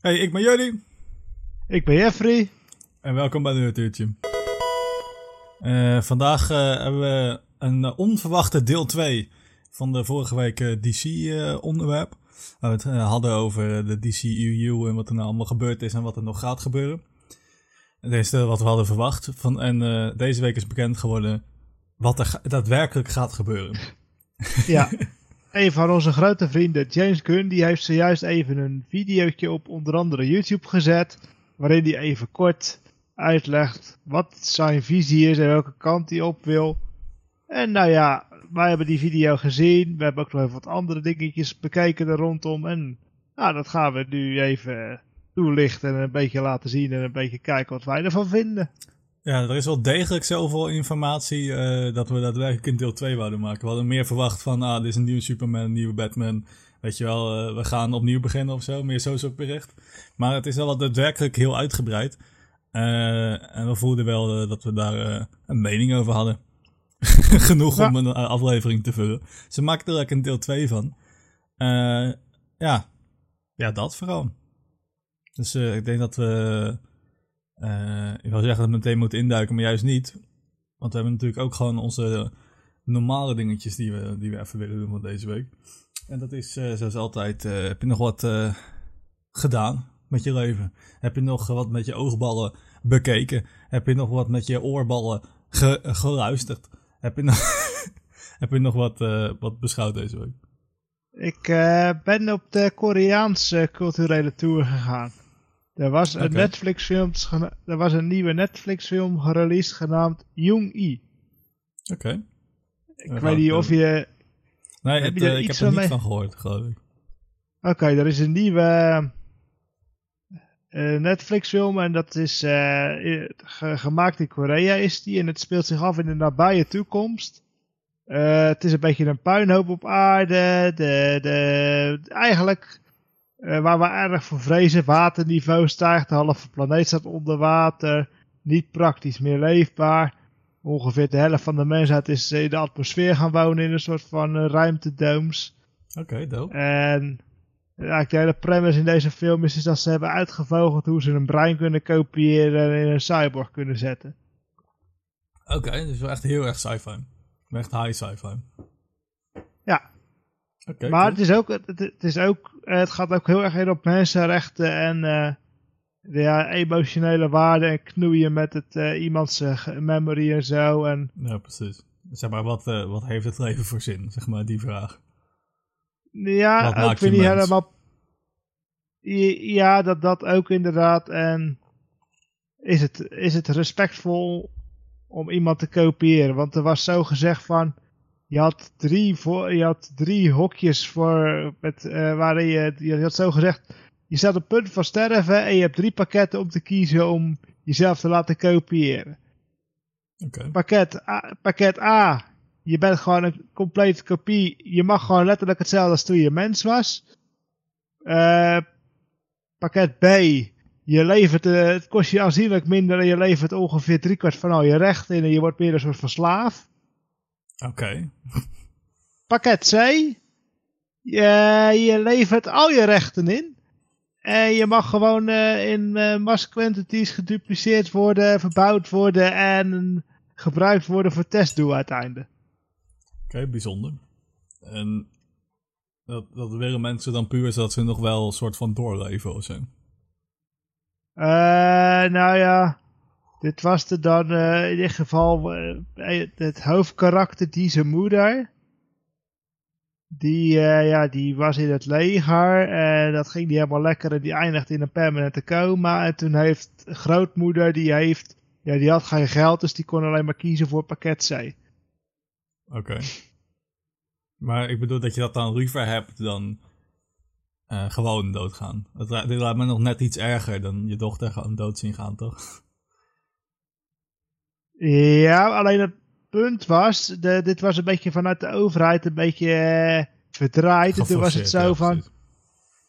Hey, ik ben jullie. Ik ben Jeffrey. En welkom bij de Natuurtje. Uh, vandaag uh, hebben we een uh, onverwachte deel 2 van de vorige week DC-onderwerp. waar we het hadden over de DCU en wat er nou allemaal gebeurd is en wat er nog gaat gebeuren. En dit is wat we hadden verwacht. Van, en deze week is bekend geworden wat er daadwerkelijk gaat gebeuren. Ja. een van onze grote vrienden, James Gunn, die heeft zojuist even een videootje op onder andere YouTube gezet. Waarin hij even kort uitlegt wat zijn visie is en welke kant hij op wil. En nou ja, wij hebben die video gezien. We hebben ook nog even wat andere dingetjes bekeken er rondom. En nou, dat gaan we nu even toelichten en een beetje laten zien en een beetje kijken wat wij ervan vinden. Ja, er is wel degelijk zoveel informatie uh, dat we daadwerkelijk in deel 2 wouden maken. We hadden meer verwacht van, ah, dit is een nieuwe Superman, een nieuwe Batman. Weet je wel, uh, we gaan opnieuw beginnen of zo. Meer zo soort bericht. Maar het is wel daadwerkelijk heel uitgebreid. Uh, en we voelden wel dat we daar een mening over hadden. Genoeg om een aflevering te vullen. Ze maken er ook een deel 2 van. ja. ja, dat vooral. Dus ik denk dat we uh, ik wil zeggen dat we meteen moeten induiken, maar juist niet. Want we hebben natuurlijk ook gewoon onze normale dingetjes die we, die we even willen doen van deze week. En dat is uh, zoals altijd, uh, heb je nog wat gedaan met je leven? Heb je nog wat met je oogballen bekeken? Heb je nog wat met je oorballen ge geluisterd? Heb je nog, heb je nog wat, wat beschouwd deze week? Ik ben op de Koreaanse culturele tour gegaan. Er was een, Netflix film, er was een nieuwe Netflix film gereleased genaamd Jung-I. Oké. Ik weet niet of je... Nee, het, uh, ik heb er niet van gehoord, geloof ik. Oké, er is een nieuwe uh, Netflix film en dat is uh, gemaakt in Korea is die en het speelt zich af in de nabije toekomst. het is een beetje een puinhoop op aarde. De, de, eigenlijk uh, waar we erg voor vrezen. Waterniveau stijgt, de halve planeet staat onder water. Niet praktisch meer leefbaar. Ongeveer de helft van de mensheid is in de atmosfeer gaan wonen in een soort van uh, ruimtedooms. Oké, okay, dope. En ja, de hele premise in deze film is, is dat ze hebben uitgevogeld hoe ze een brein kunnen kopiëren en in een cyborg kunnen zetten. Oké, okay, dus wel echt heel erg sci-fi. Echt high sci-fi. Ja, maar het, is ook, het, is ook, het gaat ook heel erg in op mensenrechten en de, ja, emotionele waarden en knoeien met het, uh, iemands memory en zo. En... Ja, precies. Zeg maar, wat, wat heeft het leven voor zin? Zeg maar, die vraag. Ja, ik vind niet helemaal... Ja, dat, dat ook inderdaad. En is het, is het respectvol om iemand te kopiëren? Want er was zo gezegd van je had drie, voor, je had drie hokjes voor, met, uh, waarin je, je had zo gezegd, je staat op punt van sterven en je hebt drie pakketten om te kiezen om jezelf te laten kopiëren. Okay. Pakket, A, pakket A, je bent gewoon een complete kopie, je mag gewoon letterlijk hetzelfde als toen je mens was. Uh, pakket B, je levert, uh, het kost je aanzienlijk minder en je levert ongeveer driekwart van al je rechten in en je wordt meer een soort van slaaf. Oké. Pakket C. Je, je levert al je rechten in. En je mag gewoon uh, in uh, mass quantities gedupliceerd worden, verbouwd worden en gebruikt worden voor testdoel uiteindelijk. Oké, bijzonder. En dat, dat willen mensen dan puur zodat ze nog wel een soort van doorleven of zo? Uh, nou ja, dit was er dan uh, in dit geval uh, het hoofdkarakter, die zijn moeder. Die, ja, die was in het leger en dat ging niet helemaal lekker en die eindigde in een permanente coma. En toen heeft grootmoeder, die heeft, ja, die had geen geld, dus die kon alleen maar kiezen voor pakket C. Oké. Maar ik bedoel dat je dat dan liever hebt dan gewoon doodgaan. Dat, dit laat me nog net iets erger dan je dochter gewoon dood zien gaan, toch? Ja, alleen het punt was, de, dit was een beetje vanuit de overheid een beetje uh, verdraaid. En toen was het zo van...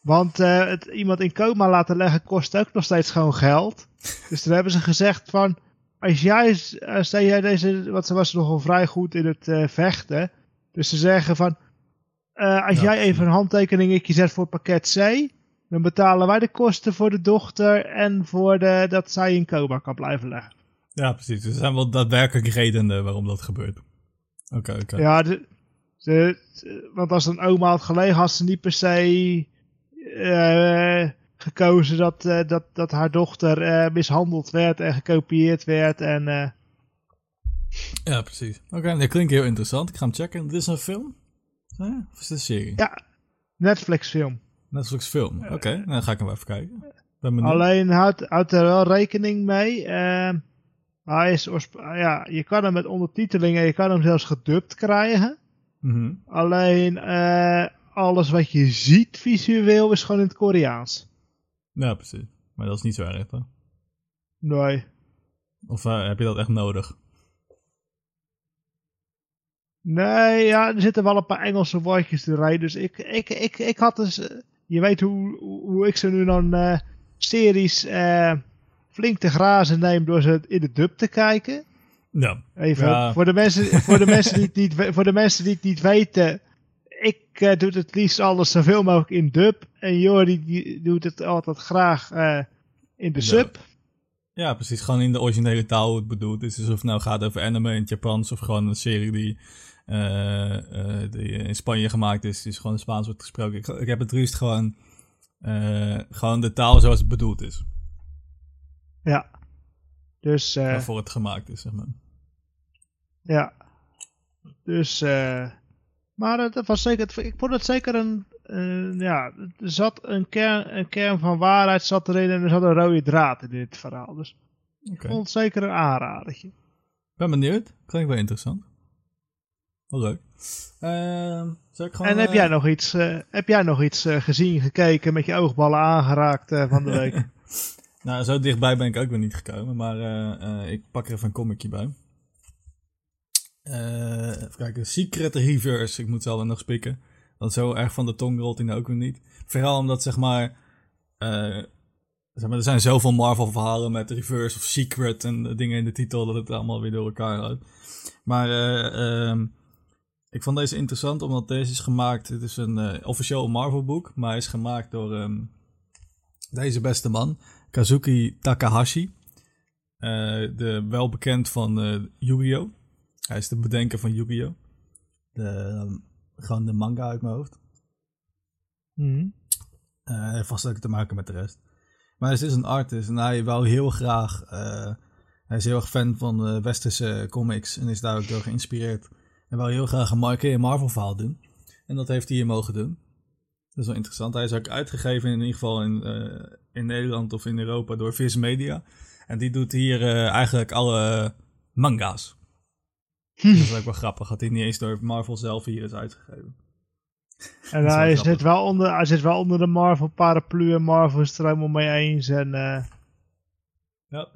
Want uh, het, iemand in coma laten leggen kost ook nog steeds gewoon geld. Dus toen hebben ze gezegd van... Als jij, uh, stel jij deze... Want ze was nogal vrij goed in het uh, vechten. Dus ze zeggen van... als jij even een handtekeningetje zet voor pakket C... dan betalen wij de kosten voor de dochter en voor de, dat zij in coma kan blijven liggen. Ja, precies. Er zijn wel daadwerkelijk redenen waarom dat gebeurt. Oké, oké. Ja, de, de, want als een oma had gelegen, had ze niet per se eh, gekozen dat, eh, dat, dat haar dochter eh, mishandeld werd en gekopieerd werd. En, Ja, precies. Oké, dat klinkt heel interessant. Ik ga hem checken. Dit is een film? Of is dit een serie? ja, Netflix film. Netflix film. Oké, dan ga ik hem even kijken. Ben. Alleen houdt houd er wel rekening mee. Hij is oorsp- ja, je kan hem met ondertiteling en je kan hem zelfs gedubt krijgen. Mhm. Alleen eh, alles wat je ziet visueel is gewoon in het Koreaans. Ja, precies. Maar dat is niet zo erg, toch? Nee. Of eh, heb je dat echt nodig? Nee, ja, er zitten wel een paar Engelse woordjes erin. Dus ik, ik, ik, ik had dus... eh, je weet hoe, hoe hoe ik ze nu dan series flink te grazen neem door ze in de dub te kijken. Ja. Even Ja. voor, de mensen, voor, de mensen die het niet, voor de mensen die het niet weten. Ik eh, doe het liefst alles zoveel mogelijk in dub. En Jori die doet het altijd graag eh, in de Ja. sub. Ja, precies. Gewoon in de originele taal hoe het bedoeld is. Dus of het nou gaat over anime in het Japans of gewoon een serie die, eh, eh, die in Spanje gemaakt is. Is gewoon in Spaans wordt gesproken. Ik, ik heb het liefst gewoon, eh, gewoon de taal zoals het bedoeld is. Ja. Dus eh, Waarvoor het gemaakt is, zeg maar. ja. Dus eh, maar het was zeker, ik vond het zeker een, eh, ja, er zat een kern, een kern van waarheid zat erin en er zat een rode draad in dit verhaal. Dus ik vond het zeker een aanradertje. Ben benieuwd. Klinkt wel interessant. Wel leuk. Zal ik gewoon... En heb eh, jij nog iets, eh, heb jij nog iets eh, gezien, gekeken, met je oogballen aangeraakt eh, van de week? Nou, zo dichtbij ben ik ook weer niet gekomen, maar eh, eh, ik pak er even een comicje bij. Eh, even kijken, Secret Reverse, ik moet zelf nog spikken. Want zo erg van de tong rolt hij nou ook weer niet. Vooral omdat, zeg maar, zeg maar, er zijn zoveel Marvel verhalen met Reverse of Secret en dingen in de titel, dat het allemaal weer door elkaar houdt. Maar eh, ehm, ik vond deze interessant, omdat deze is gemaakt, het is een officieel Marvel boek, maar hij is gemaakt door ehm, deze beste man. Kazuki Takahashi. Eh, de, wel bekend van eh Yu-Gi-Oh! Hij is de bedenker van Yu-Gi-Oh! De, ehm, gewoon de manga uit mijn hoofd. Mhm. Eh, Hij heeft vast ook te maken met de rest. Maar hij is dus een artist en hij wou heel graag... eh, hij is heel erg fan van eh, westerse comics en is daar ook door geïnspireerd. En wou heel graag een Marvel verhaal doen. En dat heeft hij hier mogen doen. Dat is wel interessant. Hij is ook uitgegeven in ieder geval in, eh, in Nederland of in Europa door Viz Media. En die doet hier eh, eigenlijk alle manga's. Dat is ook wel grappig, dat hij niet eens door Marvel zelf hier is uitgegeven. En is wel hij grappig. zit, wel onder, hij zit wel onder de Marvel paraplu en Marvel is het er helemaal mee eens. En, eh, Ja.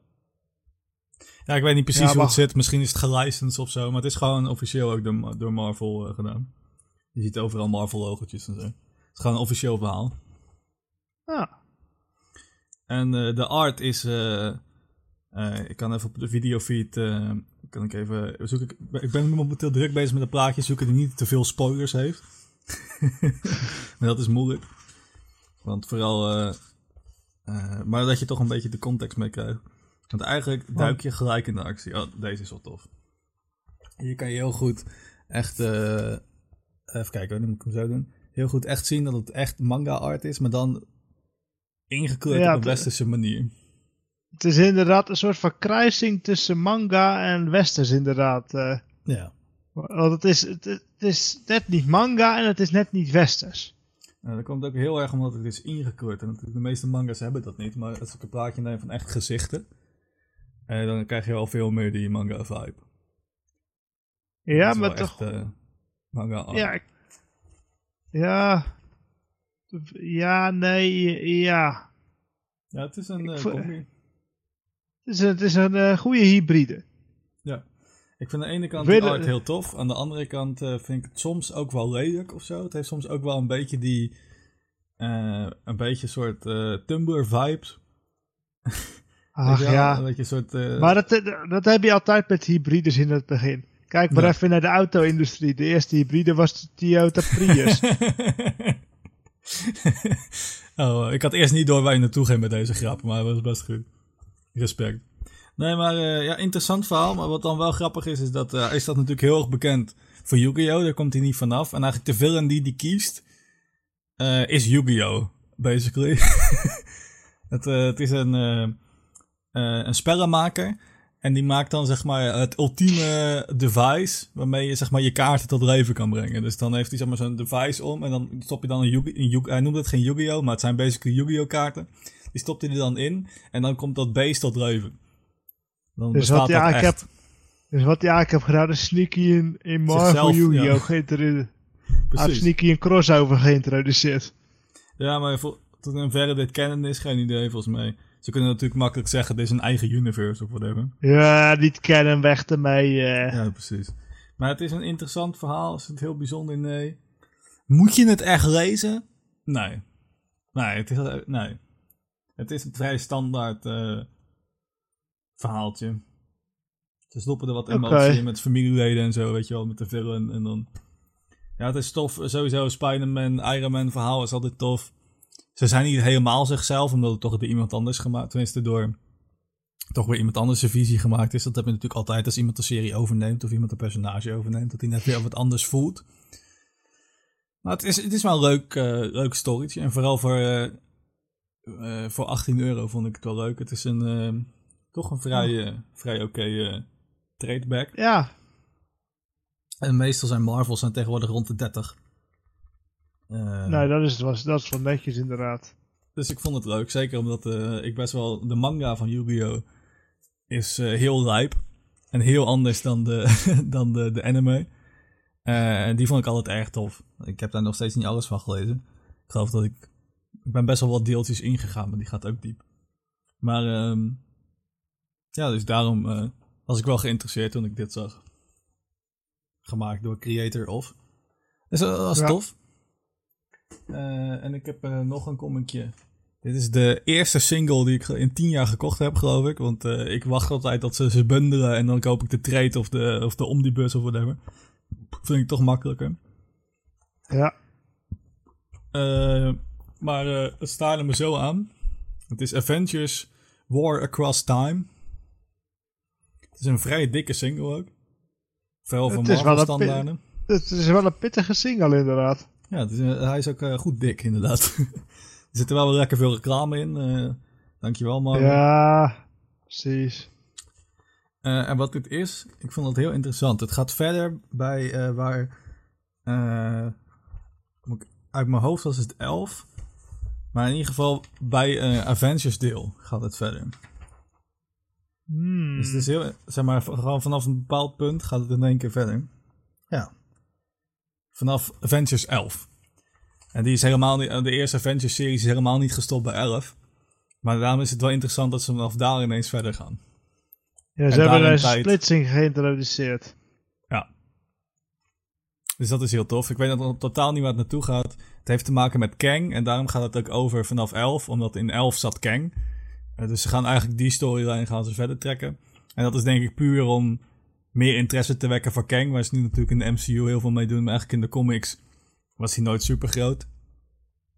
Ja, ik weet niet precies Ja, hoe het zit. Misschien is het gelicensed of zo. Maar het is gewoon officieel ook door, door Marvel gedaan. Je ziet overal Marvel-logotjes en zo. Het is gewoon een officieel verhaal. ja. En eh, de art is... eh, eh, ik kan even op de videofeed... kan ik even zoek ik, ik ben momenteel druk bezig met een plaatje zoeken die niet te veel spoilers heeft. maar dat is moeilijk. Want vooral... maar dat je toch een beetje de context mee krijgt. Want eigenlijk duik je gelijk in de actie. Oh, deze is wel tof. Hier kan je heel goed echt... even kijken, nu moet ik hem zo doen. Heel goed echt zien dat het echt manga art is, maar dan ingekleurd Ja, op een het- westerse manier. Het is inderdaad een soort van kruising tussen manga en westers inderdaad. eh. Ja. want het is, het, het is net niet manga en het is net niet westers. Nou, dat komt ook heel erg omdat het is ingekleurd. En natuurlijk de meeste manga's hebben dat niet. Maar als ik een plaatje neem van echt gezichten, eh, dan krijg je al veel meer die manga vibe. Ja, maar toch... echt, eh, manga art. ja, ja. Ja, nee, ja. Ja, het is een combi. Het is een, het is een eh, goede hybride. Ja. Ik vind aan de ene kant de art heel tof. Aan de andere kant eh, vind ik het soms ook wel lelijk of zo. Het heeft soms ook wel een beetje die... eh, een beetje soort eh Tumblr vibes. Ach ja. Een beetje soort... Maar dat, dat heb je altijd met hybrides in het begin. Kijk maar Ja. even naar de auto-industrie. De eerste hybride was de Toyota Prius. Oh, ik had eerst niet door waar je naartoe ging met deze grap, maar dat was best goed. Respect. Nee, maar uh, ja, interessant verhaal. Maar wat dan wel grappig is, is dat uh, hij staat natuurlijk heel erg bekend voor Yu-Gi-Oh! Daar komt hij niet vanaf. En eigenlijk de villain die die kiest, uh, is Yu-Gi-Oh! Basically. het, het, is een, een spellenmaker. En die maakt dan zeg maar het ultieme device waarmee je zeg maar je kaarten tot leven kan brengen. Dus dan heeft hij zeg maar zo'n device om en dan stop je dan een Yu-Gi-Oh! Hij noemt het geen Yu-Gi-Oh! maar het zijn basically Yu-Gi-Oh! kaarten. Die stopt hij er dan in en dan komt dat beest tot leven. Dan dus wat, ja, ik heb, dus wat hij eigenlijk heb gedaan is Sneaky in, in Marvel Yu-Gi-Oh! Ja. geïntroduceerd. Sneaky een crossover geïntroduceerd. Ja, maar voor, tot in verre dit kennen is geen idee volgens mij. Ze kunnen natuurlijk makkelijk zeggen, dit is een eigen universe of whatever. Ja, niet kennen, weg ermee. Uh. Ja, precies. Maar het is een interessant verhaal, is het heel bijzonder? Nee. Moet je het echt lezen? Nee. Nee, het is, nee. Het is een vrij standaard uh, verhaaltje. Ze stoppen er wat emotie in met familieleden en zo, weet je wel, met de villain. En dan... Ja, het is tof. Sowieso Spider-Man, Iron Man verhaal is altijd tof. Ze zijn niet helemaal zichzelf, omdat het toch door iemand anders gemaakt, tenminste door toch weer iemand anders een visie gemaakt is. Dat heb je natuurlijk altijd als iemand een serie overneemt of iemand een personage overneemt, dat hij net weer wat anders voelt. Maar het is, het is wel een leuk, uh, leuk storytje. En vooral voor, uh, uh, voor 18 euro vond ik het wel leuk. Het is een, toch een vrij, vrij oké okay, tradeback. Ja. En meestal zijn Marvels zijn tegenwoordig rond de 30. Uh, nee, dat is, was, dat is wel netjes inderdaad. Dus ik vond het leuk, zeker omdat uh, ik best wel... De manga van Yu-Gi-Oh! is uh, heel lijp. En heel anders dan de, dan de, de anime. en die vond ik altijd erg tof. Ik heb daar nog steeds niet alles van gelezen. Ik geloof dat ik... Ik ben best wel wat deeltjes ingegaan, maar die gaat ook diep. Maar um, ja, dus daarom was ik wel geïnteresseerd toen ik dit zag. Gemaakt door Creator of. Dus dat was ja. tof. Uh, en ik heb uh, nog een commentje. Dit is de eerste single die ik in tien jaar gekocht heb, geloof ik. Want uh, ik wacht altijd dat ze ze bundelen en dan koop ik de trade of de, of de omnibus of whatever. Vind ik toch makkelijker. Ja. maar het staat er me zo aan. Het is Avengers War Across Time. Het is een vrij dikke single ook. Veel van Marvel standaarden. Het is wel een pittige single inderdaad. Ja, hij is ook uh, goed dik, inderdaad. er zit er wel lekker veel reclame in. Uh, dankjewel, man. Ja, precies. Uh, en wat dit is, ik vond het heel interessant. Het gaat verder bij waar. uit mijn hoofd was het 11. Maar in ieder geval bij Avengers deel gaat het verder. Hmm. Dus het is heel, zeg maar, gewoon vanaf een bepaald punt gaat het in één keer verder. Ja vanaf Avengers 11. En die is helemaal niet, de eerste Avengers-serie is helemaal niet gestopt bij 11. Maar daarom is het wel interessant dat ze vanaf daar ineens verder gaan. Ja, ze hebben een tijd... splitsing geïntroduceerd. Ja. Dus dat is heel tof. Ik weet nog totaal niet waar het naartoe gaat. Het heeft te maken met Kang. En daarom gaat het ook over vanaf 11. Omdat in 11 zat Kang. Uh, dus ze gaan eigenlijk die storyline gaan ze verder trekken. En dat is denk ik puur om meer interesse te wekken voor Kang, waar ze nu natuurlijk in de MCU heel veel mee doen. Maar eigenlijk in de comics was hij nooit super groot.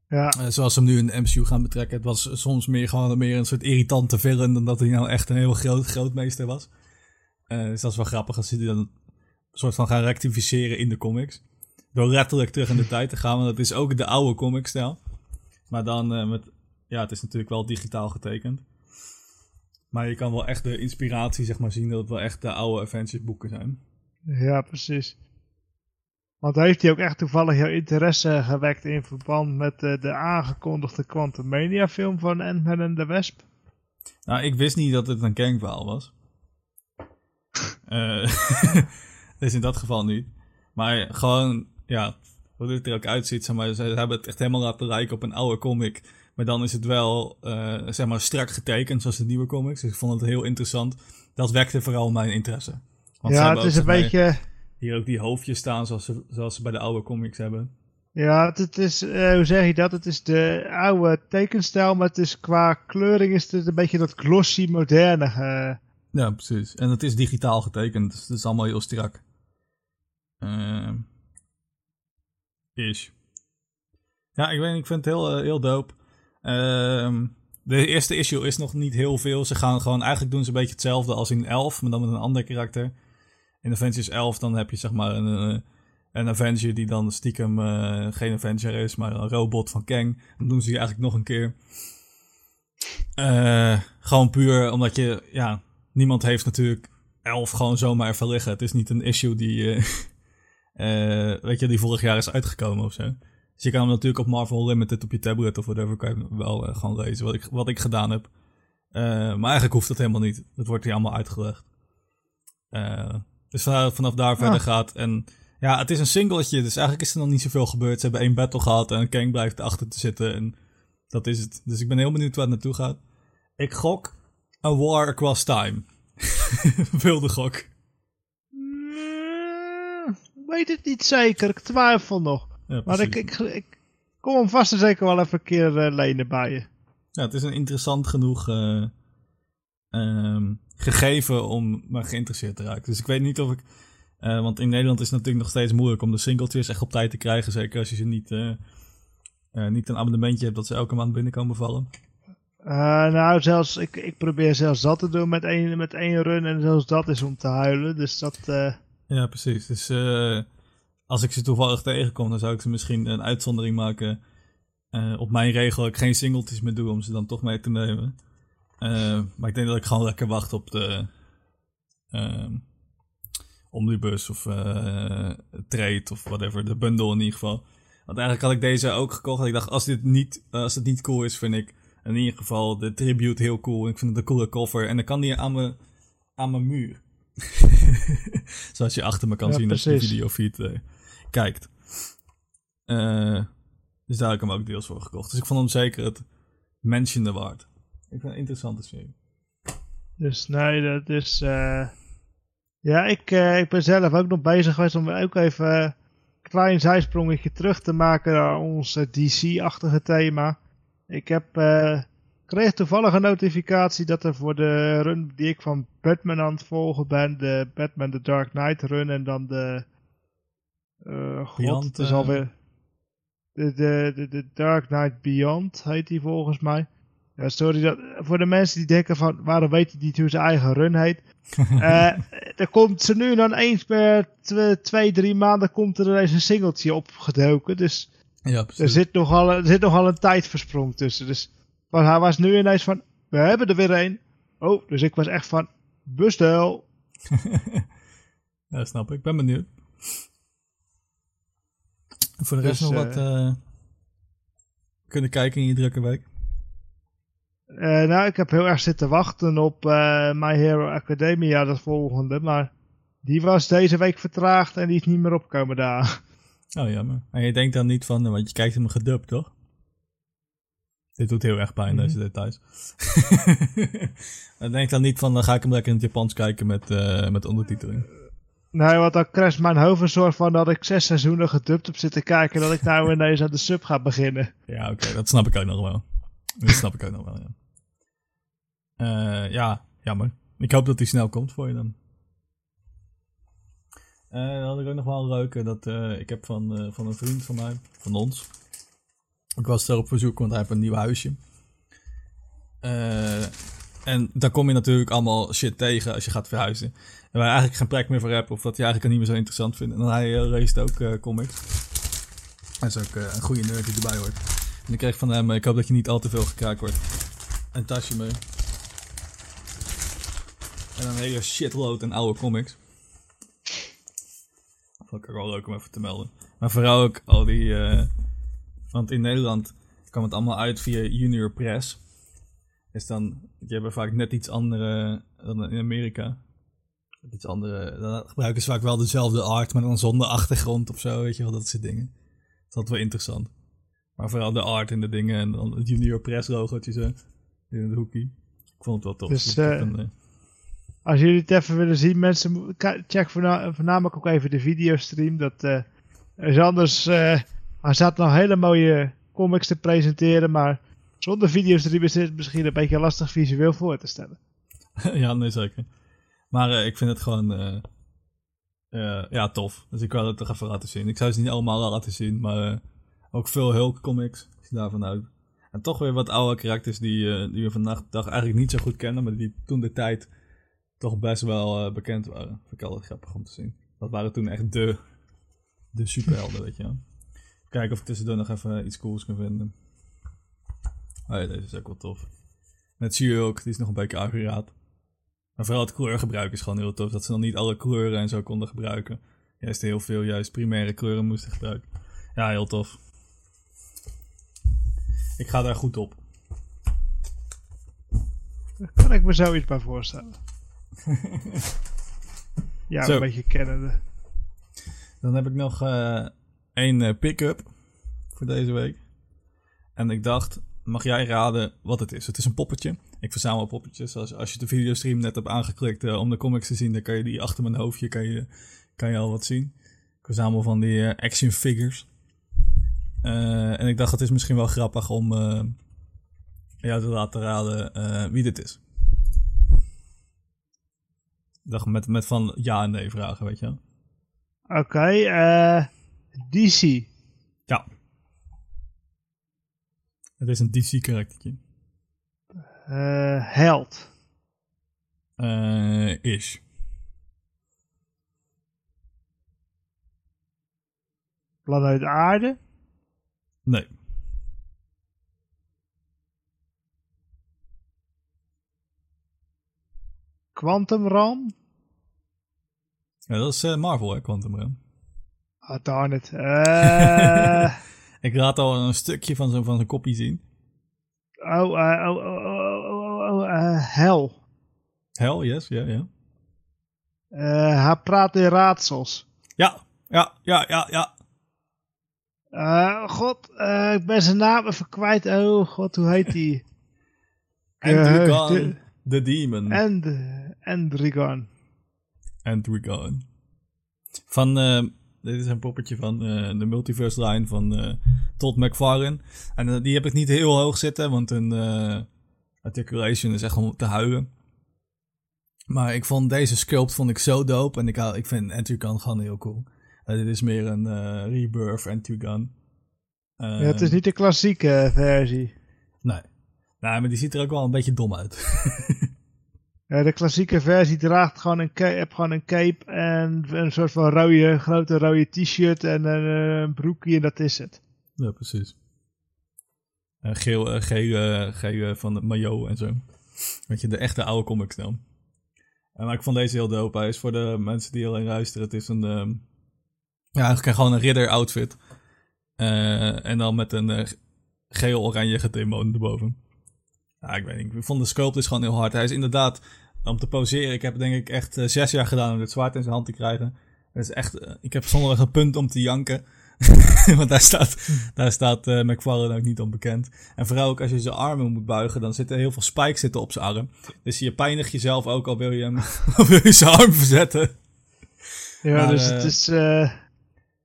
Ja. Uh, zoals ze hem nu in de MCU gaan betrekken. Het was soms meer gewoon meer een soort irritante villain dan dat hij nou echt een heel groot grootmeester was. Uh, dus dat is wel grappig als ze die dan een soort van gaan rectificeren in de comics. Door letterlijk terug in de tijd te gaan, want dat is ook de oude comic-stijl. Maar dan uh, met, ja, het is natuurlijk wel digitaal getekend. Maar je kan wel echt de inspiratie zeg maar, zien dat het wel echt de oude Avengers boeken zijn. Ja, precies. Want heeft hij ook echt toevallig jouw interesse gewekt in verband met de, de aangekondigde Quantum Mania film van Ant-Man en de Wesp? Nou, ik wist niet dat het een Kang-verhaal was. uh, dus in dat geval niet. Maar gewoon, ja, hoe het er ook uitziet, zeg maar, ze hebben het echt helemaal laten lijken op een oude comic maar dan is het wel, uh, zeg maar, strak getekend, zoals de nieuwe comics. Dus ik vond het heel interessant. Dat wekte vooral mijn interesse. Want ja, het is een beetje... Hier ook die hoofdjes staan, zoals ze, zoals ze bij de oude comics hebben. Ja, het, is, uh, hoe zeg je dat? Het is de oude tekenstijl, maar het is qua kleuring is het een beetje dat glossy moderne. Uh... Ja, precies. En het is digitaal getekend, dus het is allemaal heel strak. Uh, is. Ja, ik weet ik vind het heel, heel dope. Ehm, de eerste issue is nog niet heel veel. Ze gaan gewoon, eigenlijk doen ze een beetje hetzelfde als in 11, maar dan met een ander karakter. In Avengers 11 dan heb je zeg maar een, eh, een Avenger die dan stiekem uh, geen Avenger is, maar een robot van Kang. Dan doen ze die eigenlijk nog een keer. Uh, gewoon puur omdat je, ja, niemand heeft natuurlijk 11 gewoon zomaar even liggen. Het is niet een issue die, weet je, die vorig jaar is uitgekomen of zo. Dus je kan hem natuurlijk op Marvel Limited op je tablet of whatever kan je wel gewoon lezen, wat ik, wat ik gedaan heb. maar eigenlijk hoeft dat helemaal niet. Dat wordt hier allemaal uitgelegd. dus vanaf, vanaf daar verder ah. gaat. En ja, het is een singletje, dus eigenlijk is er nog niet zoveel gebeurd. Ze hebben één battle gehad en Kang blijft erachter te zitten. En dat is het. Dus ik ben heel benieuwd waar het naartoe gaat. Ik gok A War Across Time. Wilde gok. Mm, weet het niet zeker, ik twijfel nog. Maar ik, ik, ik, kom hem vast en zeker wel even een keer uh, lenen bij je. Ja, het is een interessant genoeg uh, um, gegeven om me geïnteresseerd te raken. Dus ik weet niet of ik uh, want in Nederland is het natuurlijk nog steeds moeilijk om de singletjes echt op tijd te krijgen. Zeker als je ze niet, niet een abonnementje hebt dat ze elke maand binnenkomen vallen. nou, zelfs, ik, ik probeer zelfs dat te doen met één, met één run en zelfs dat is om te huilen. Dus dat... Ja, precies. Dus als ik ze toevallig tegenkom, dan zou ik ze misschien een uitzondering maken op mijn regel. Dat ik geen singletjes meer doe om ze dan toch mee te nemen. maar ik denk dat ik gewoon lekker wacht op de ehm, omnibus of uh, trade of whatever, de bundle in ieder geval. Want eigenlijk had ik deze ook gekocht. Ik dacht, als dit niet, uh, als het niet cool is, vind ik in ieder geval de tribute heel cool. Ik vind het een coole cover. En dan kan die aan mijn, aan mijn muur. Zoals je achter me kan zien als je de videofeed kijkt. dus daar heb ik hem ook deels voor gekocht. Dus ik vond hem zeker het mention waard. Ik vind het een interessante serie. Dus nee, dat is... Ja, ik, uh, ik ben zelf ook nog bezig geweest om ook even een klein zijsprongetje terug te maken naar ons DC-achtige thema. Ik heb, kreeg toevallig een notificatie dat er voor de run die ik van Batman aan het volgen ben, de Batman The Dark Knight run en dan de... Uh, God, Beyond, het is alweer... De, de, de, de Dark Knight Beyond heet die volgens mij. Ja, sorry, dat, voor de mensen die denken van waarom weet hij niet hoe zijn eigen run heet. uh, er komt ze nu dan eens per twee, drie maanden komt er eens een singeltje opgedoken. Dus ja, er, zit nogal, er zit nogal een tijdversprong tussen. Dus maar hij was nu ineens van, we hebben er weer een. Oh, dus ik was echt van, bestel. ja, snap ik. Ik ben benieuwd. Voor de rest dus, nog wat uh, kunnen kijken in je drukke week? Uh, nou, ik heb heel erg zitten wachten op My Hero Academia, dat volgende. Maar die was deze week vertraagd en die is niet meer opkomen daar. Oh, jammer. En je denkt dan niet van, want je kijkt hem gedubt, toch? Dit doet heel erg pijn, mm -hmm. deze details. dan denk dan niet van, dan ga ik hem lekker in het Japans kijken met, uh, met ondertiteling. Nee, want dan crasht mijn hoofd een soort van dat ik zes seizoenen gedubt heb zitten kijken. dat ik nou ineens aan de sub ga beginnen. Ja, oké, dat snap ik ook nog wel. Dat snap ik ook nog wel, ja. Uh, ja, jammer. Ik hoop dat hij snel komt voor je dan. Uh, dan had ik ook nog wel een leuke. Dat, uh, ik heb van, van een vriend van mij, van ons. Ik was er op verzoek, want hij heeft een nieuw huisje. en dan kom je natuurlijk allemaal shit tegen als je gaat verhuizen. En waar je eigenlijk geen plek meer voor hebt, of dat je eigenlijk niet meer zo interessant vindt. En hij leest ook comics. Hij is ook een goede nerd die erbij hoort. En ik kreeg van hem, ik hoop dat je niet al te veel gekraakt wordt. Een tasje mee. En een hele shitload aan oude comics. Vond ik ook wel leuk om even te melden. Maar vooral ook al die... Want in Nederland kwam het allemaal uit via Junior Press. Dus dan... Die hebben vaak net iets andere dan in Amerika. Iets andere... Dan gebruiken ze vaak wel dezelfde art, maar dan zonder achtergrond of zo. Weet je wel, dat soort dingen. Dat is wel interessant. Maar vooral de art en de dingen en dan het Junior Press logootje zo. In het hoekie. Ik vond het wel tof. Dus, uh, als jullie het even willen zien, mensen, check voornamelijk ook even de videostream. Dat uh, is anders. Uh, hij zat nog hele mooie comics te presenteren, maar zonder videostream is het misschien een beetje lastig visueel voor te stellen. ja, nee, zeker. Maar uh, ik vind het gewoon ja, tof. Dus ik wil het toch even laten zien. Ik zou ze niet allemaal laten zien, maar ook veel Hulk comics. Ik zie daarvan uit. En toch weer wat oude karakters die, eh, die we vandaag dag eigenlijk niet zo goed kennen, maar die toen de tijd toch best wel eh, bekend waren. Vind ik altijd grappig om te zien. Dat waren toen echt de, de superhelden, weet je wel. Kijken of ik tussendoor nog even iets cools kan vinden. Oh ja, deze is ook wel tof. Met She-Hulk, die is nog een beetje aangeraad. Maar vooral het kleurgebruik is gewoon heel tof. Dat ze dan niet alle kleuren en zo konden gebruiken. Juist heel veel juist primaire kleuren moesten gebruiken. Ja, heel tof. Ik ga daar goed op. Daar kan ik me zoiets bij voorstellen. ja, Zo. een beetje kennende. Dan heb ik nog eh één eh, pick-up voor deze week. En ik dacht, mag jij raden wat het is? Het is een poppetje. Ik verzamel poppetjes. Als, als je de videostream net hebt aangeklikt eh, om de comics te zien, dan kan je die achter mijn hoofdje kan je, kan je al wat zien. Ik verzamel van die eh, action figures. Eh, en ik dacht, het is misschien wel grappig om jou te laten raden wie dit is. Ik dacht met, met van ja en nee vragen, weet je wel. Oké, DC. Ja. Het is een DC-karaktertje. Eh Held. Eh is. Planeet Aarde. Nee. Quantum Realm. Ja, dat is eh, Marvel, hè, Quantum Realm. Ah, darn it. Eh, Ik laat al een stukje van zijn van zijn kopie zien. oh, oh, oh, oh, eh, Hel. Hell, yes, ja, ja. Eh, hij praat in raadsels. Ja, ja, ja, ja, ja. Eh, God, eh, ik ben zijn naam even kwijt. Oh, God, hoe heet die? Andrigon, de- the Demon. And, Andrigon. Andrigon. Van, dit is een poppetje van de multiverse line van Todd McFarlane. En die heb ik niet heel hoog zitten, want een eh, articulation is echt om te huilen. Maar ik vond deze sculpt vond ik zo dope. En ik, ik vind Antrigon gewoon heel cool. Eh, dit is meer een eh, rebirth Antrigon. ja, het is Eh, niet de klassieke versie. Nee. Nee, maar die ziet er ook wel een beetje dom uit. Ja, de klassieke versie draagt gewoon een, cape, heb gewoon een cape en een soort van rode, grote rode t-shirt en een, eh, een broekje en dat is het. Ja, precies. Eh, geel, eh, geel, eh, geel van de mayo en zo. Weet je, de echte oude comics dan. Maar ik vond deze heel dope. Hij is voor de mensen die alleen luisteren. Het is een, ehm, ja, eigenlijk gewoon een ridder outfit. Eh, en dan met een geel-oranje getimon erboven. Ja, ik weet niet. Ik vond de sculpt is gewoon heel hard. Hij is inderdaad, om te poseren, ik heb denk ik echt zes jaar gedaan om dit zwaard in zijn hand te krijgen. Het is echt, ik heb zonder een punt om te janken. Want daar staat, daar staat eh, McFarlane ook niet onbekend. En vooral ook als je zijn armen moet buigen, dan zitten heel veel spikes zitten op zijn arm. Dus je pijnigt jezelf ook al wil je hem al wil je zijn arm verzetten. Ja, Maar, dus eh, het is eh,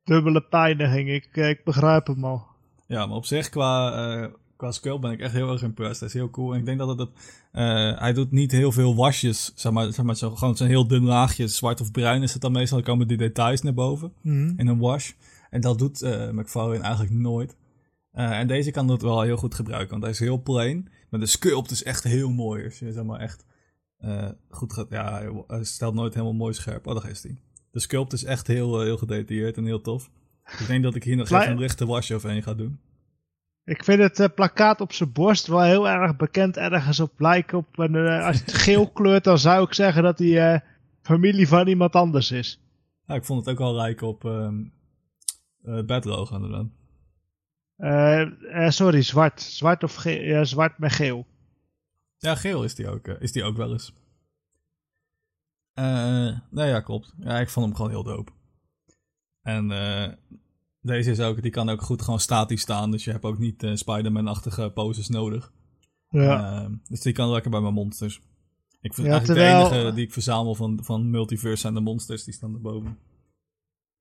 dubbele pijniging. Ik, ik begrijp hem al. Ja, maar op zich qua, eh qua sculpt ben ik echt heel erg impressed. Hij is heel cool. En ik denk dat het, hij doet niet heel veel wasjes. Zeg maar, zeg maar zo, gewoon zo'n heel dun laagje, zwart of bruin is het dan meestal. Dan komen die details naar boven. Mhm. in een wash. En dat doet eh McFarlane eigenlijk nooit. Eh, en deze kan dat wel heel goed gebruiken, want hij is heel plain. Maar de sculpt is echt heel mooi. Als je zeg maar echt eh, goed gaat... Ja, hij- stelt nooit helemaal mooi scherp. Oh, daar is hij. De sculpt is echt heel, heel gedetailleerd en heel tof. Ik denk dat ik hier nog even een lichte wash overheen ga doen. Ik vind het plakkaat op zijn borst wel heel erg bekend ergens op lijken. Op een, eh, als het geel kleurt, dan zou ik zeggen dat hij familie van iemand anders is. Ja, ik vond het ook wel lijken op ehm eh Bedroog inderdaad. Eh, sorry, zwart. Zwart of zwart met geel. Ja, geel is die ook, eh, is die ook wel eens. Nee, ja, klopt. Ja, ik vond hem gewoon heel dope. En deze is ook, die kan ook goed gewoon statisch staan. Dus je hebt ook niet Spider-Man-achtige poses nodig. Ja. Dus die kan lekker bij mijn monsters. Ik vind Ja, eigenlijk terwijl- de enige die ik verzamel van, van Multiverse zijn de monsters. Die staan erboven.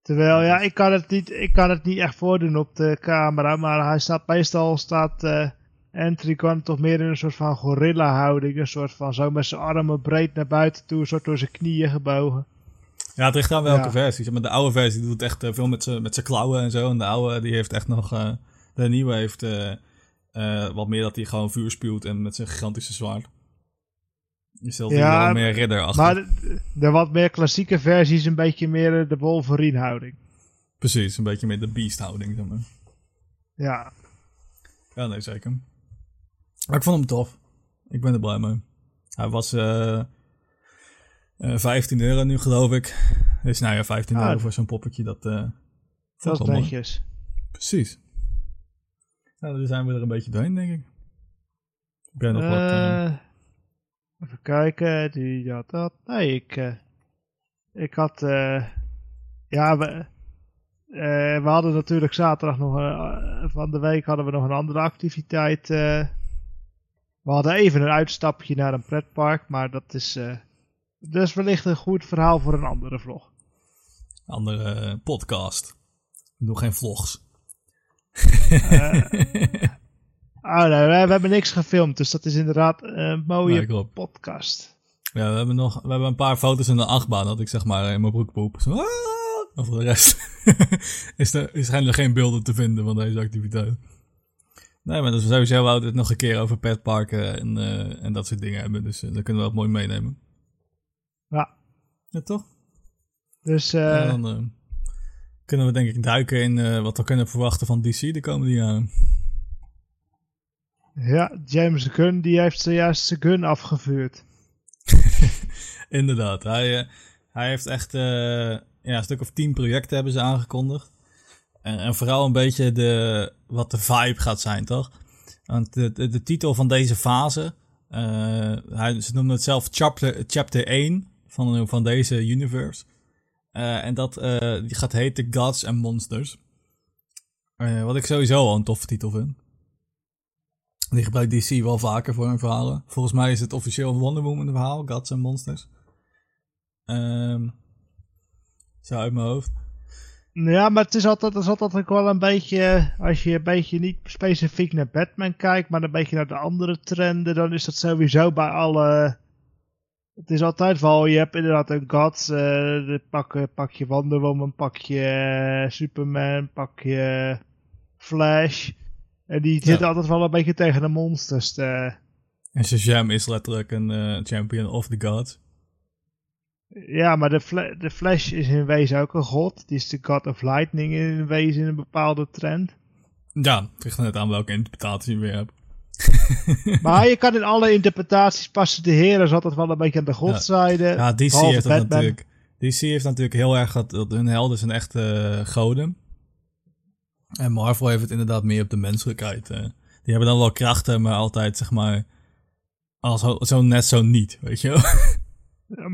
Terwijl, ja, ik kan, het niet, ik kan het niet echt voordoen op de camera. Maar hij staat meestal, staat eh Antrigon toch meer in een soort van gorilla houding. Een soort van zo met zijn armen breed naar buiten toe. Een soort door zijn knieën gebogen. Ja, het ligt aan welke Ja. versie. Maar de oude versie doet echt eh, veel met zijn met zijn klauwen en zo. En de oude die heeft echt nog... eh, de nieuwe heeft... eh, Eh, wat meer dat hij gewoon vuur spuwt en met zijn gigantische zwaard. Je stelt Ja, wel meer ridder achter. Maar de, de wat meer klassieke versie is een beetje meer eh, de Wolverine houding. Precies, een beetje meer de beast houding. Zeg maar. Ja, Ja, nee, zeker. Maar ik vond hem tof. Ik ben er blij mee. Hij was eh eh 15 euro nu, geloof ik. Dus nou ja, 15 Ah, euro voor zo'n poppetje, dat eh vond dat is netjes. Precies. Nou, dan zijn we er een beetje doorheen, denk ik. Ik ben nog wat... even kijken, die had dat. Nee, ik, eh, ik had. eh, ja, we, eh, we hadden natuurlijk zaterdag nog. eh, van de week hadden we nog een andere activiteit. we hadden even een uitstapje naar een pretpark, maar dat is. is wellicht een goed verhaal voor een andere vlog. andere podcast. Ik doe geen vlogs. Ah, nee, we, we hebben niks gefilmd, dus dat is inderdaad een mooie Nee, podcast. Ja, we hebben nog we hebben een paar foto's in de achtbaan dat ik zeg maar in mijn broek poep. Zo, "Ah!" En voor de rest is er er geen beelden te vinden van deze activiteit. Nee, maar dat is sowieso we het nog een keer over petparken en, eh, en dat soort dingen hebben. Dus uh, daar kunnen we wat mooi meenemen. Ja, Ja, toch? dus eh, En dan kunnen we denk ik duiken in wat we kunnen verwachten van DC de komende jaren. Ja, James Gunn die heeft zojuist zijn gun afgevuurd. Inderdaad, hij, eh, hij heeft echt eh, ja, een stuk of tien projecten hebben ze aangekondigd. En, en vooral een beetje de, wat de vibe gaat zijn, toch? Want de, de, titel van deze fase, eh, hij, ze noemen het zelf chapter, chapter 1 van, van deze universe. En dat die gaat heten Gods and Monsters. Wat ik sowieso al een toffe titel vind. Die gebruikt DC wel vaker voor hun verhalen. Volgens mij is het officieel Wonder Woman verhaal, Gods and Monsters. Ehm zo uit mijn hoofd. Ja, maar het is altijd, het is altijd ook wel een beetje, als je een beetje niet specifiek naar Batman kijkt, maar een beetje naar de andere trenden, dan is dat sowieso bij alle... Het is altijd wel, je hebt inderdaad een God, eh pak, eh, pak je Wonder Woman, pak je eh, Superman, pak je Flash. En die zitten altijd wel een beetje tegen de monsters. te- En Shazam is letterlijk een eh, champion of the gods. Ja, maar de, Fla- de Flash is in wezen ook een god. Die is de God of Lightning in wezen in een bepaalde trend. Ja, het ligt net aan welke interpretatie je weer hebt. Maar je kan in alle interpretaties passen. De Heer is altijd wel een beetje aan de godzijde. Ja, DC behalve heeft dat natuurlijk. DC heeft natuurlijk heel erg dat, dat hun helden zijn echt eh, goden. En Marvel heeft het inderdaad meer op de menselijkheid. eh. die hebben dan wel krachten, maar altijd zeg maar. Als, zo, zo net zo niet, weet je wel.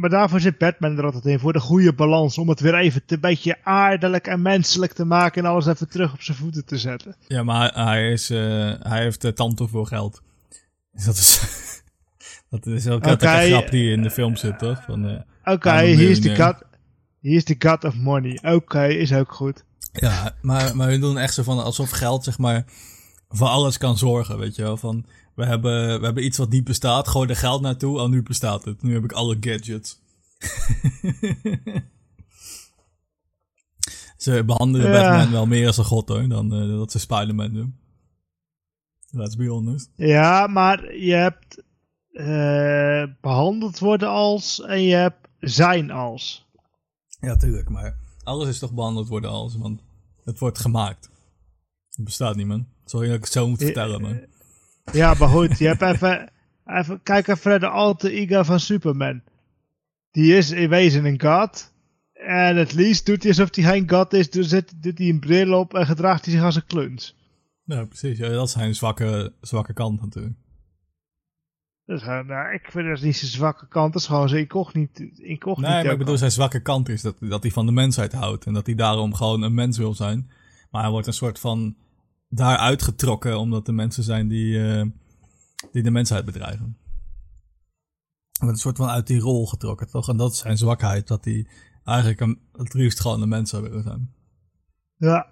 Maar daarvoor zit Batman er altijd in. Voor de goede balans. Om het weer even te beetje aardelijk en menselijk te maken. En alles even terug op zijn voeten te zetten. Ja, maar hij, is, eh, hij heeft uh, tante voor geld. Dus dat is, dat is ook een grap die in de film zit, toch? Eh, Oké, hier is de. God. Hier is de God of Money. Oké, is ook goed. Ja, maar, maar hun doen echt zo van alsof geld, zeg maar, voor alles kan zorgen, weet je wel. Van, we hebben, we hebben iets wat niet bestaat, gooi er geld naartoe, al nu bestaat het. Nu heb ik alle gadgets. ze behandelen Ja. Batman wel meer als een god, hoor, dan eh, dat ze Spider-Man doen. Let's be honest. Ja, maar je hebt eh, behandeld worden als. En je hebt zijn als. Ja, tuurlijk, maar alles is toch behandeld worden als, want het wordt gemaakt. Het bestaat niet, man. Sorry dat ik het zo moet vertellen, man. Ja, maar goed, je hebt even, even. Kijk even naar de alter ego van Superman. Die is in wezen een god. En het liefst doet hij alsof hij geen god is. Dus zet, doet hij een bril op en gedraagt hij zich als een kluns. Ja, precies. Ja, dat is zijn zwakke, zwakke kant natuurlijk. Dus, nou, ik vind dat niet zijn zwakke kant. Dat is gewoon zijn incognito. incognito Nee, maar ik bedoel, kant. zijn zwakke kant is dat, dat hij van de mensheid houdt. En dat hij daarom gewoon een mens wil zijn. Maar hij wordt een soort van daaruit getrokken, omdat de mensen zijn die, eh, die de mensheid bedrijven. Hij wordt een soort van uit die rol getrokken, toch? En dat is zijn zwakheid, dat hij eigenlijk een, het liefst gewoon een mens zou willen zijn. Ja.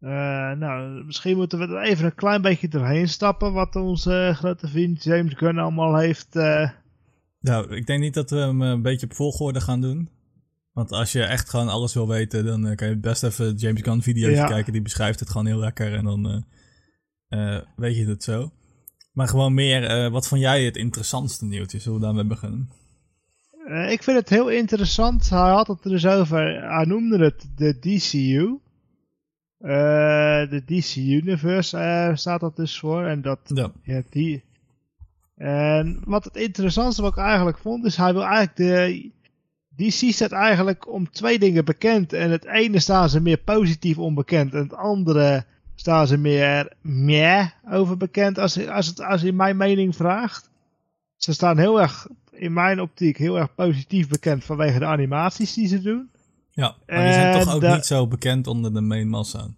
Eh, nou, misschien moeten we er even een klein beetje doorheen stappen. Wat onze grote vriend James Gunn allemaal heeft. eh, Ja, ik denk niet dat we hem eh, een beetje op volgorde gaan doen. Want als je echt gewoon alles wil weten, dan kan je best even James Gunn video's Ja. kijken. Die beschrijft het gewoon heel lekker. En dan, weet je het zo. Maar gewoon meer, wat vond jij het interessantste nieuwtje? Zullen we daarmee beginnen? Ik vind het heel interessant. Hij had het er dus over. Hij noemde het de DCU. Eh, de DC Universe eh, staat dat dus voor. En dat, Ja. ja, die. En wat het interessantste wat ik eigenlijk vond, is hij wil eigenlijk de. DC staat eigenlijk om twee dingen bekend. En het ene staan ze meer positief onbekend. En het andere staan ze meer meh over bekend. Als, als, het, als je mijn mening vraagt. Ze staan heel erg, in mijn optiek, heel erg positief bekend vanwege de animaties die ze doen. Ja, maar die zijn En toch ook niet zo bekend onder de main massa.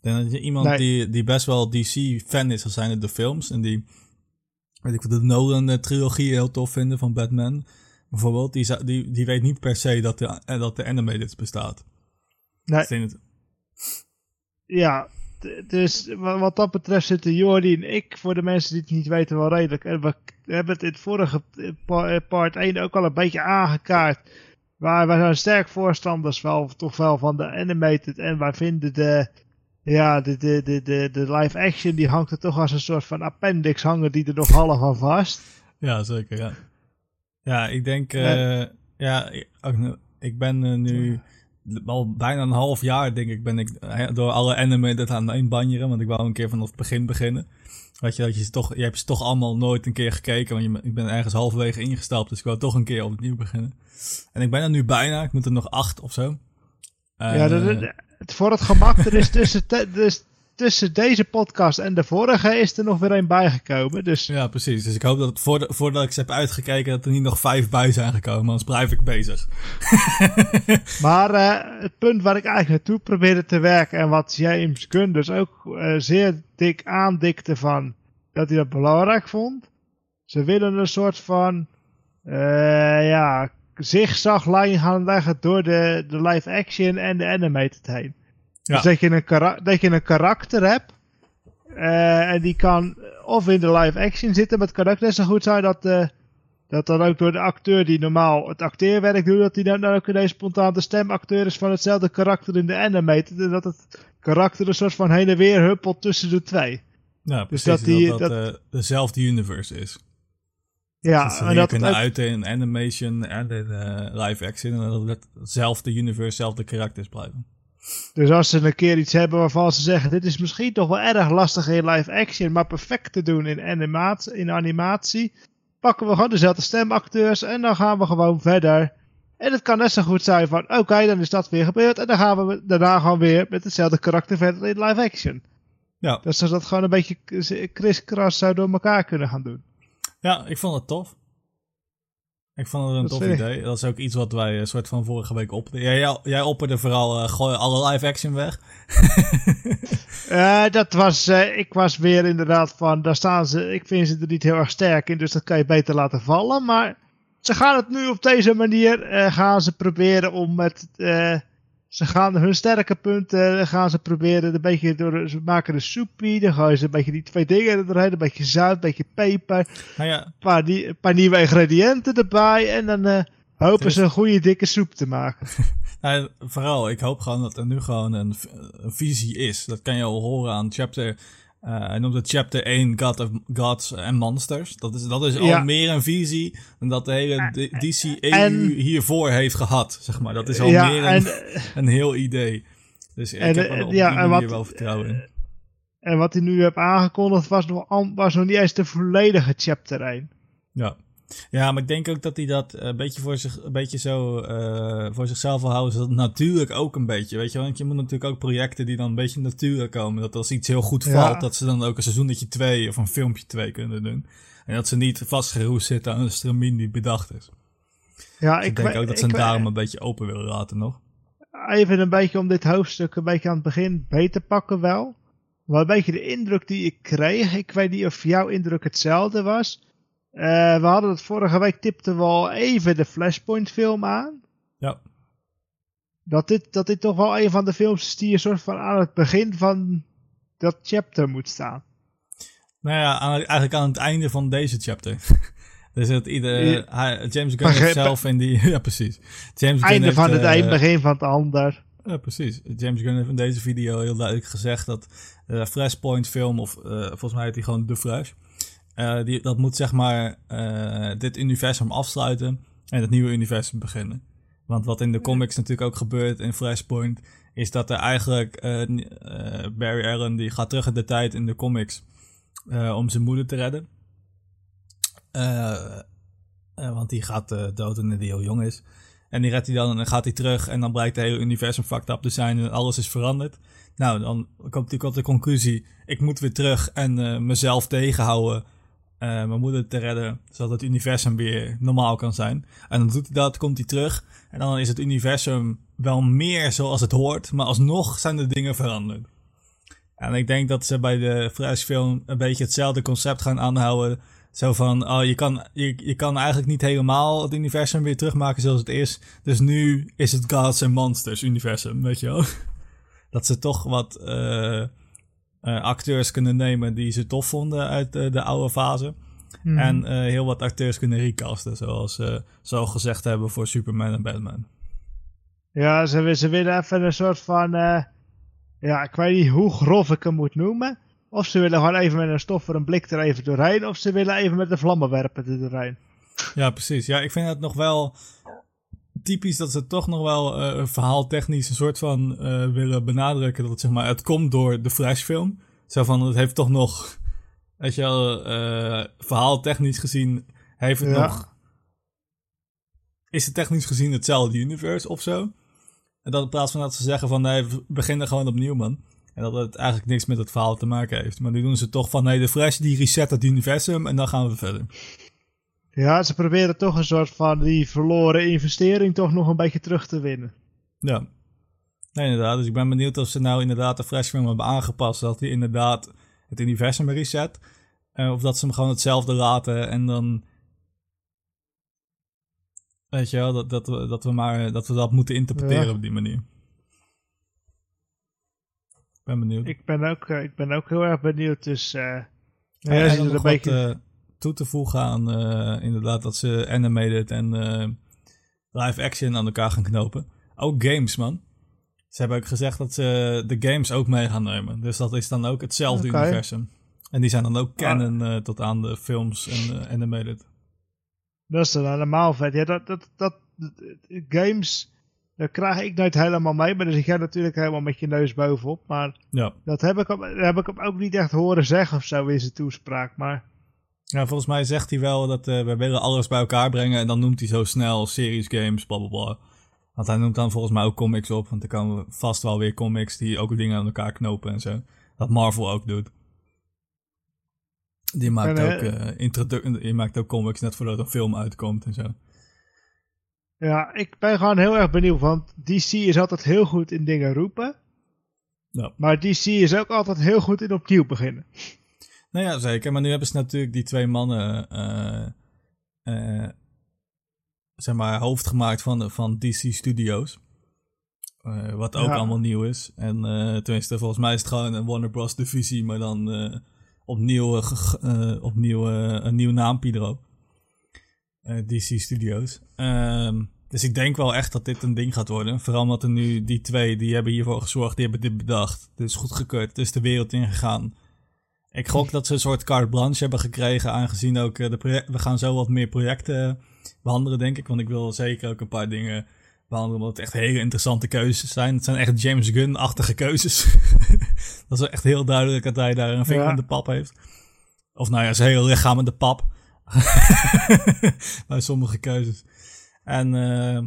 Denk dat je iemand Nee. die, die best wel DC-fan is, dan zijn het de films. En die, weet ik wat, de Nolan-trilogie heel tof vinden van Batman. Bijvoorbeeld, die, die, die weet niet per se dat de, eh, dat de animated bestaat. Nee. Het- Ja, dus wa- wat dat betreft zitten Jordi en ik, voor de mensen die het niet weten, wel redelijk. En we hebben het in het vorige eh, part 1 ook al een beetje aangekaart. Maar wij zijn sterk voorstanders wel, toch wel van de animated. En wij vinden de, ja, de, de, de, de, de live action, die hangt er toch als een soort van appendix hangen die er nog half aan vast. Ja, zeker, ja. Ja, ik denk, eh, ja, ik, nu- ik ben eh, nu al bijna een half jaar, denk ik, ben ik eh, door alle animated aan het banjeren, want ik wou een keer vanaf het begin beginnen. Weet je, dat je toch, je hebt ze toch allemaal nooit een keer gekeken, want je, ik ben ergens halverwege ingestapt, dus ik wou toch een keer opnieuw beginnen. En ik ben er nu bijna, ik moet er nog acht of zo. ja, Eh, voor het gemak, er is tussen, dus tussen deze podcast en de vorige is er nog weer een bijgekomen. Dus ja, precies. Dus ik hoop dat voordat, voordat ik ze heb uitgekeken, dat er niet nog vijf bij zijn gekomen, anders blijf ik bezig. Maar eh, het punt waar ik eigenlijk naartoe probeerde te werken en wat James Gunn dus ook eh, zeer dik aandikte van dat hij dat belangrijk vond. Ze willen een soort van eh ja, zigzaglijn gaan leggen door de, de live action en de animated heen. Ja. Dus dat je een, kara- dat je een karakter hebt eh, en die kan of in de live action zitten, maar het kan ook net zo goed zijn dat eh, dat dan ook door de acteur die normaal het acteerwerk doet, dat hij dan, dan ook ineens spontaan de stemacteur is van hetzelfde karakter in de animated. En dat het karakter een soort van heen en weer huppelt tussen de twee. Ja, Dus precies. dat die- dat, dat, eh, dezelfde universe is. Ja, dus ze en dat kunnen ook, uiten in animation en in live action. En dat het hetzelfde universe, hetzelfde karakters blijven. Dus als ze een keer iets hebben waarvan ze zeggen, dit is misschien toch wel erg lastig in live action, maar perfect te doen in, animatie, in animatie, pakken we gewoon dezelfde stemacteurs en dan gaan we gewoon verder. En het kan net zo goed zijn van, oké, dan is dat weer gebeurd en dan gaan we daarna gewoon weer met hetzelfde karakter verder in live action. Ja. Dus ze dat gewoon een beetje kriskras zou door elkaar kunnen gaan doen. ja, ik vond het tof. Ik vond het een tof idee. Dat is ook iets wat wij een soort van vorige week opperden. Jij, jij, opperde vooral, eh, gooi alle live action weg. Eh, dat was, eh, ik was weer inderdaad van, daar staan ze, ik vind ze er niet heel erg sterk in, dus dat kan je beter laten vallen. Maar ze gaan het nu op deze manier, eh, gaan ze proberen om met, eh, ze gaan hun sterke punten, eh, gaan ze proberen een beetje door, ze maken de soepie, dan gooien ze een beetje die twee dingen er doorheen, een beetje zout, een beetje peper, Nou ja, een paar, die, een paar nieuwe ingrediënten erbij en dan eh, hopen ze een goede dikke soep te maken. nou, vooral, ik hoop gewoon dat er nu gewoon een, een visie is. Dat kan je al horen aan chapter... eh hij noemt het chapter 1 God of Gods and Monsters. Dat is, dat is al Ja. meer een visie dan dat de hele D- DC EU en- hiervoor heeft gehad, zeg maar. Dat is al ja, meer een, en, een heel idee. Dus ik En, heb eh, er op ja, die en wat- wel vertrouwen in. En wat hij nu heeft aangekondigd was nog, was nog niet eens de volledige chapter 1. Ja. Ja, maar ik denk ook dat hij dat een beetje voor, zich, een beetje zo eh, voor zichzelf wil houden. Het natuurlijk ook een beetje, weet je. Want je moet natuurlijk ook projecten die dan een beetje natuurlijk komen. Dat als iets heel goed Ja. valt, dat ze dan ook een seizoenetje 2 of een filmpje 2 kunnen doen. En dat ze niet vastgeroest zitten aan een stramien die bedacht is. Ja, Dus ik, denk ook dat ze hem daarom een beetje open willen laten nog. Even een beetje om dit hoofdstuk een beetje aan het begin beter pakken wel. Maar een beetje de indruk die ik kreeg, ik weet niet of jouw indruk hetzelfde was. Eh, we hadden het vorige week, tipten we al even de Flashpoint film aan. Ja. Dat dit, dat dit toch wel een van de films is die een soort van aan het begin van dat chapter moet staan. Nou ja, aan, eigenlijk aan het einde van deze chapter. dus het ieder, Ja. James Gunn heeft zelf in die... Ja, precies. James Gunn Einde heeft, van het eh, eind, begin van het ander. Ja, precies. James Gunn heeft in deze video heel duidelijk gezegd dat de Flashpoint film, of uh, volgens mij heet hij gewoon The Flash, uh, die, dat moet zeg maar uh, dit universum afsluiten en het nieuwe universum beginnen. Want wat in de comics natuurlijk ook gebeurt in Flashpoint, is dat er eigenlijk Barry Allen, die gaat terug in de tijd in de comics om zijn moeder te redden. want die gaat dood wanneer hij heel jong is. En die redt hij dan en dan gaat hij terug en dan blijkt het hele universum fucked up te zijn en alles is veranderd. Nou, dan komt hij tot de conclusie, ik moet weer terug en mezelf tegenhouden, uh, mijn moeder te redden, zodat het universum weer normaal kan zijn. En dan doet hij dat, komt hij terug en dan is het universum wel meer zoals het hoort, maar alsnog zijn de dingen veranderd. En ik denk dat ze bij de Flashfilm een beetje hetzelfde concept gaan aanhouden zo van, oh, je kan, je, je kan eigenlijk niet helemaal het universum weer terugmaken zoals het is. Dus nu is het Gods and Monsters universum, weet je wel. Dat ze toch wat uh, uh, acteurs kunnen nemen die ze tof vonden uit uh, de oude fase. Mm. En heel wat acteurs kunnen recasten, zoals ze zo gezegd hebben voor Superman en Batman. Ja, ze, ze willen even een soort van, ja, ik weet niet hoe grof ik hem moet noemen. Of ze willen gewoon even met een stoffer een blik er even doorheen. Of ze willen even met de vlammenwerper er doorheen. Ja, precies. Ja, ik vind het nog wel typisch dat ze toch nog wel uh, verhaaltechnisch een soort van uh, willen benadrukken. Dat het, zeg maar, het komt door de Flashfilm. Zo van, het heeft toch nog, weet je wel, uh, verhaaltechnisch gezien, heeft het nog... Is het technisch gezien hetzelfde universe of zo? En dat in plaats van dat ze zeggen van, nee, we beginnen gewoon opnieuw, man. En dat het eigenlijk niks met het verhaal te maken heeft. Maar nu doen ze toch van, nee, de Flash die reset het universum en dan gaan we verder. Ja, ze proberen toch een soort van die verloren investering toch nog een beetje terug te winnen. Ja. Nee, inderdaad. Dus ik ben benieuwd of ze nou inderdaad de Flashfilm hebben aangepast. Dat hij inderdaad het universum reset. Uh, of dat ze hem gewoon hetzelfde laten en dan... Weet je wel, dat, dat, we, dat, we, maar, dat we dat moeten interpreteren op die manier ben benieuwd. Ik ben ook, uh, ik ben ook heel erg benieuwd. Dus uh, ja, ja, er een beetje... Wat, uh, toe te voegen aan inderdaad dat ze animated en live action aan elkaar gaan knopen. Ook games, man. Ze hebben ook gezegd dat ze de games ook mee gaan nemen. Dus dat is dan ook hetzelfde okay. universum. En die zijn dan ook canon ah. tot aan de films en animated. Dat is dan helemaal vet. Ja, dat, dat, dat, games dat krijg ik nooit helemaal mee, maar dan zit jij natuurlijk helemaal met je neus bovenop. Maar ja. dat heb ik, hem, heb ik hem ook niet echt horen zeggen of zo in zijn toespraak. Maar... Ja, volgens mij zegt hij wel dat uh, we willen alles bij elkaar brengen en dan noemt hij zo snel series, games, bla bla bla. Want hij noemt dan volgens mij ook comics op, want er komen vast wel weer comics die ook dingen aan elkaar knopen en zo. Dat Marvel ook doet. Die maakt, en, ook, uh, die maakt ook comics net voordat een film uitkomt en zo. Ja, ik ben gewoon heel erg benieuwd, want DC is altijd heel goed in dingen roepen. Ja. Maar DC is ook altijd heel goed in opnieuw beginnen. Nou ja, zeker. Maar nu hebben ze natuurlijk die twee mannen, uh, uh, zeg maar, hoofd gemaakt van, van DC Studios. Uh, wat ook allemaal nieuw is. En tenminste, volgens mij is het gewoon een Warner Bros. divisie, maar dan opnieuw, opnieuw een nieuw naampje erop. Eh, DC Studios. Ehm, dus ik denk wel echt dat dit een ding gaat worden. Vooral omdat er nu die twee, die hebben hiervoor gezorgd, die hebben dit bedacht. Dit is goedgekeurd, het is de wereld ingegaan. Ik gok dat ze een soort carte blanche hebben gekregen, aangezien ook eh, de we gaan zo wat meer projecten behandelen, denk ik. Want ik wil zeker ook een paar dingen behandelen, omdat het echt hele interessante keuzes zijn. Het zijn echt James Gunn-achtige keuzes. dat is echt heel duidelijk dat hij daar een vinger in de pap heeft. Of nou ja, zijn hele lichaam in de pap. bij sommige keuzes. En uh,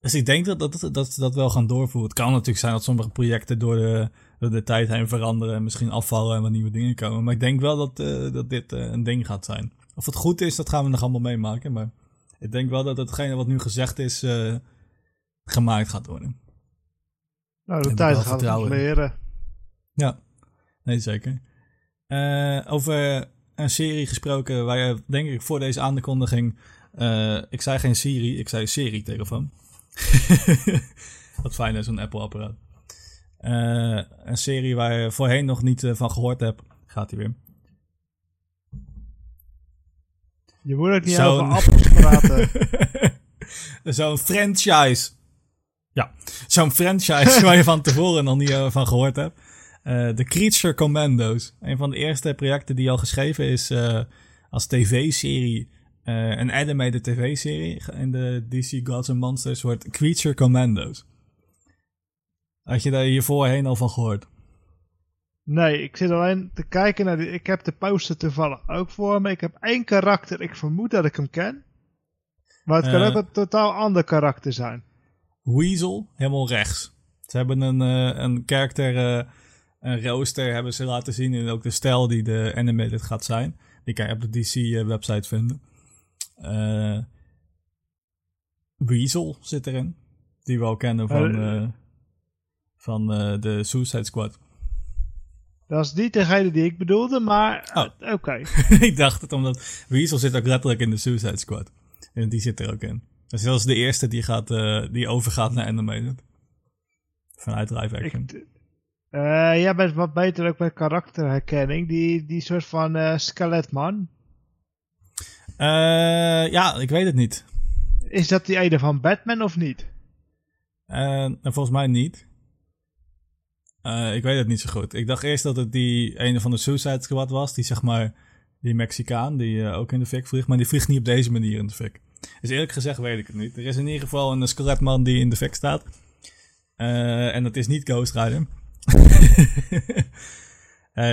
dus ik denk dat, dat, dat ze dat wel gaan doorvoeren. Het kan natuurlijk zijn dat sommige projecten door de, door de tijd heen veranderen en misschien afvallen en wat nieuwe dingen komen. Maar ik denk wel dat, uh, dat dit uh, een ding gaat zijn. Of het goed is, dat gaan we nog allemaal meemaken. Maar ik denk wel dat hetgene wat nu gezegd is, gemaakt gaat worden. Nou, de tijd gaat het leren. Ja, nee zeker. over een serie gesproken waar je, denk ik, voor deze aankondiging. Uh, ik zei geen Siri, ik zei serie telefoon. Wat fijn is, een Apple-apparaat. Uh, een serie waar je voorheen nog niet uh, van gehoord hebt. Gaat hij weer. Je moet ook niet Zo over appels praten. Zo'n franchise. Ja, zo'n franchise waar je van tevoren nog niet uh, van gehoord hebt. Uh, de Creature Commando's. Een van de eerste projecten die al geschreven is uh, als tv-serie. een animated tv-serie in de DC Gods and Monsters wordt Creature Commando's. Had je daar hiervoorheen al van gehoord? Nee, ik zit alleen te kijken naar die. Ik heb de poster toevallig ook voor me. Ik heb één karakter. Ik vermoed dat ik hem ken. Maar het kan ook een totaal ander karakter zijn. Weasel, helemaal rechts. Ze hebben een, uh, een karakter, uh, een rooster hebben ze laten zien. En ook de stijl die de animated gaat zijn. Die kan je op de DC-website vinden. Weasel zit erin. Die we al kennen van, van de Suicide Squad. Dat is niet degene die ik bedoelde, maar oh. oké. ik dacht het, omdat Weasel zit ook letterlijk in de Suicide Squad. En die zit er ook in. Dus dat is de eerste die, gaat, uh, die overgaat naar animated. Vanuit live action. Ik, uh, jij bent wat beter ook met karakterherkenning. Die, die soort van uh, skeletman. ja, ik weet het niet. Is dat die ene van Batman of niet? Nou, volgens mij niet. Ik weet het niet zo goed. Ik dacht eerst dat het die ene van de Suicide Squad was. Die zeg maar, die Mexicaan die ook in de fik vliegt. Maar die vliegt niet op deze manier in de fik. Dus eerlijk gezegd weet ik het niet. Er is in ieder geval een skeletman die in de fik staat. Uh, en dat is niet Ghost Rider.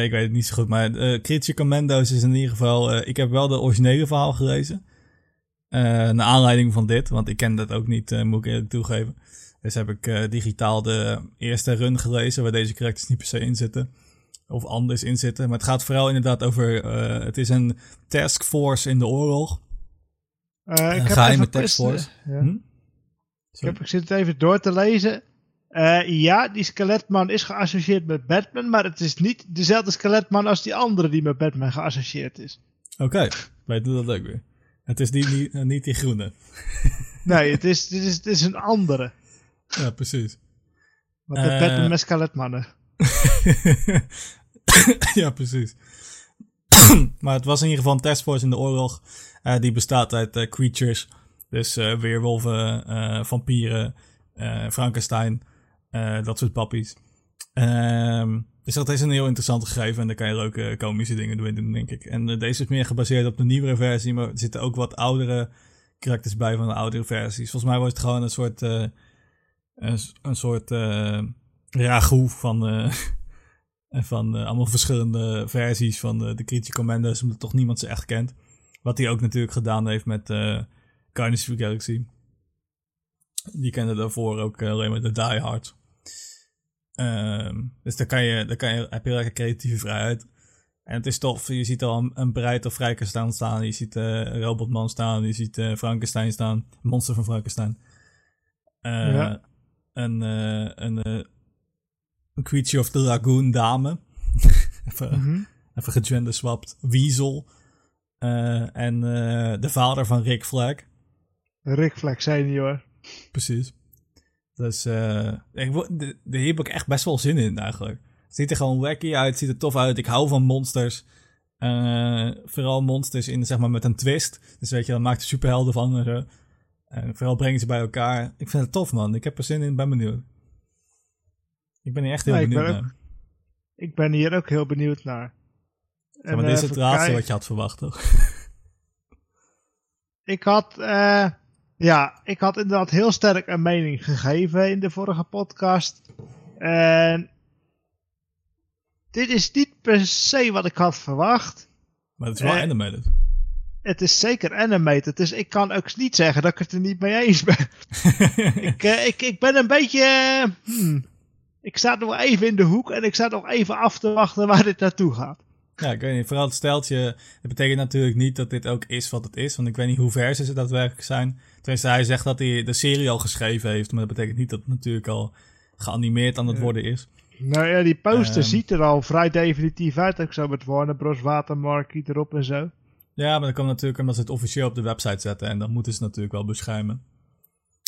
ik weet het niet zo goed, maar uh, Creature Commando's is in ieder geval... ik heb wel de originele verhaal gelezen. naar aanleiding van dit, want ik ken dat ook niet, moet ik eerlijk toegeven. Dus heb ik digitaal de eerste run gelezen, waar deze karakters niet per se in zitten. Of anders in zitten. Maar het gaat vooral inderdaad over... het is een taskforce in de oorlog. Uh, ik geheime tekstforce. Ja. Hm? Ik, heb, ik zit het even door te lezen. Ja, die skeletman is geassocieerd met Batman, maar het is niet dezelfde skeletman als die andere die met Batman geassocieerd is. Oké, okay. weet je dat ook weer. Het is die, niet, niet die groene. nee, het is, het, is, het is een andere. Ja, precies. Want uh, Batman met skeletmannen. ja, precies. maar het was in ieder geval een taskforce in de oorlog. Uh, die bestaat uit uh, creatures. Dus uh, weerwolven, vampieren, Frankenstein, dat soort pappies. Um, dus dat is een heel interessant gegeven en daar kan je leuke komische dingen doen, denk ik. En deze is meer gebaseerd op de nieuwere versie, maar er zitten ook wat oudere karakters bij van de oudere versies. Volgens mij was het gewoon een soort, een, een, soort ragout van, van allemaal verschillende versies van de, de Creature Commanders, omdat toch niemand ze echt kent. Wat hij ook natuurlijk gedaan heeft met uh, Guardians of the Galaxy. Die kende daarvoor ook uh, alleen maar de Die Hard. Um, dus daar, kan je, daar kan je, heb je lekker creatieve vrijheid. En het is tof, je ziet al een, een Breit of Vrijkenstaan staan. Je ziet uh, Robotman staan. Je ziet uh, Frankenstein staan. Monster van Frankenstein. Uh, ja. Een, een, een Creature of the Lagoon dame. even, mm -hmm. even gegender swapped. Weasel. Uh, en de vader van Rick Flag. Rick Flag senior. Precies. Dus ik, hier heb ik echt best wel zin in eigenlijk. Het ziet er gewoon wacky uit, ziet er tof uit. Ik hou van monsters. vooral monsters in, zeg maar, met een twist. Dus weet je, dan maakt de superhelden van en zo. En vooral brengen ze bij elkaar. Ik vind het tof, man. Ik heb er zin in, ben benieuwd. Ik ben hier echt heel benieuwd naar. ik ben hier ook heel benieuwd naar. Ja, maar dit is het laatste wat je had verwacht, toch? ik had, uh, ja, ik had inderdaad heel sterk een mening gegeven in de vorige podcast. En dit is niet per se wat ik had verwacht. Maar het is wel uh, animated. Het is zeker animated, dus ik kan ook niet zeggen dat ik het er niet mee eens ben. ik, uh, ik, ik ben een beetje... Hmm, ik sta nog even in de hoek en ik sta nog even af te wachten waar dit naartoe gaat. Ja, ik weet niet. Vooral het steltje, het betekent natuurlijk niet dat dit ook is wat het is. Want ik weet niet hoe ver ze daadwerkelijk zijn. Tenminste, hij zegt dat hij de serie al geschreven heeft. Maar dat betekent niet dat het natuurlijk al geanimeerd aan het worden is. Nou ja, die poster um, ziet er al vrij definitief uit. Ik zou met Warner Bros. watermarkie erop en zo. Ja, maar dat kan natuurlijk omdat ze het officieel op de website zetten. En dan moeten ze natuurlijk wel beschermen.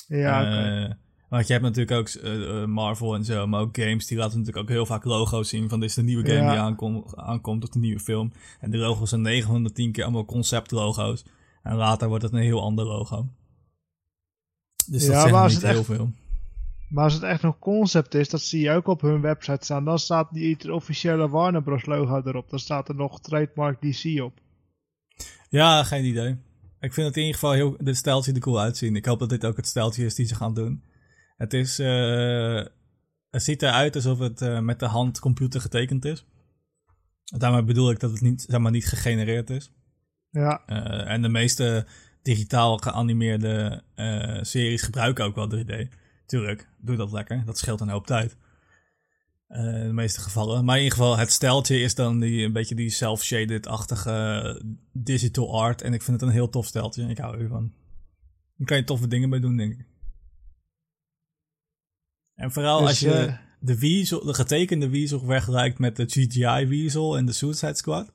Ja, uh, okay. Want je hebt natuurlijk ook uh, Marvel en zo, maar ook games die laten natuurlijk ook heel vaak logo's zien van dit is de nieuwe game die aankom, aankomt of de nieuwe film. En de logo's zijn 910 keer allemaal concept-logo's. En later wordt het een heel ander logo. Dus dat ja, zegt niet heel veel. Maar als het echt nog concept is, dat zie je ook op hun website staan. Dan staat niet het officiële Warner Bros. logo erop. Dan staat er nog trademark DC op. Ja, geen idee. Ik vind het in ieder geval heel. Dit stijltje er cool uitzien. Ik hoop dat dit ook het stijltje is die ze gaan doen. Het is. eh, het ziet eruit alsof het eh, met de hand computer getekend is. Daarmee bedoel ik dat het niet, zeg maar, niet gegenereerd is. Ja, Eh, en de meeste digitaal geanimeerde series gebruiken ook wel 3D. Tuurlijk, doe dat lekker. Dat scheelt een hoop tijd. Eh, in de meeste gevallen. Maar in ieder geval, het steltje is dan die, een beetje die self-shaded-achtige digital art. En ik vind het een heel tof steltje. Ik hou ervan. Daar kan je toffe dingen mee doen, denk ik. En vooral Dus, als je eh, de, weasel, de getekende weasel vergelijkt met de CGI weasel en de Suicide Squad.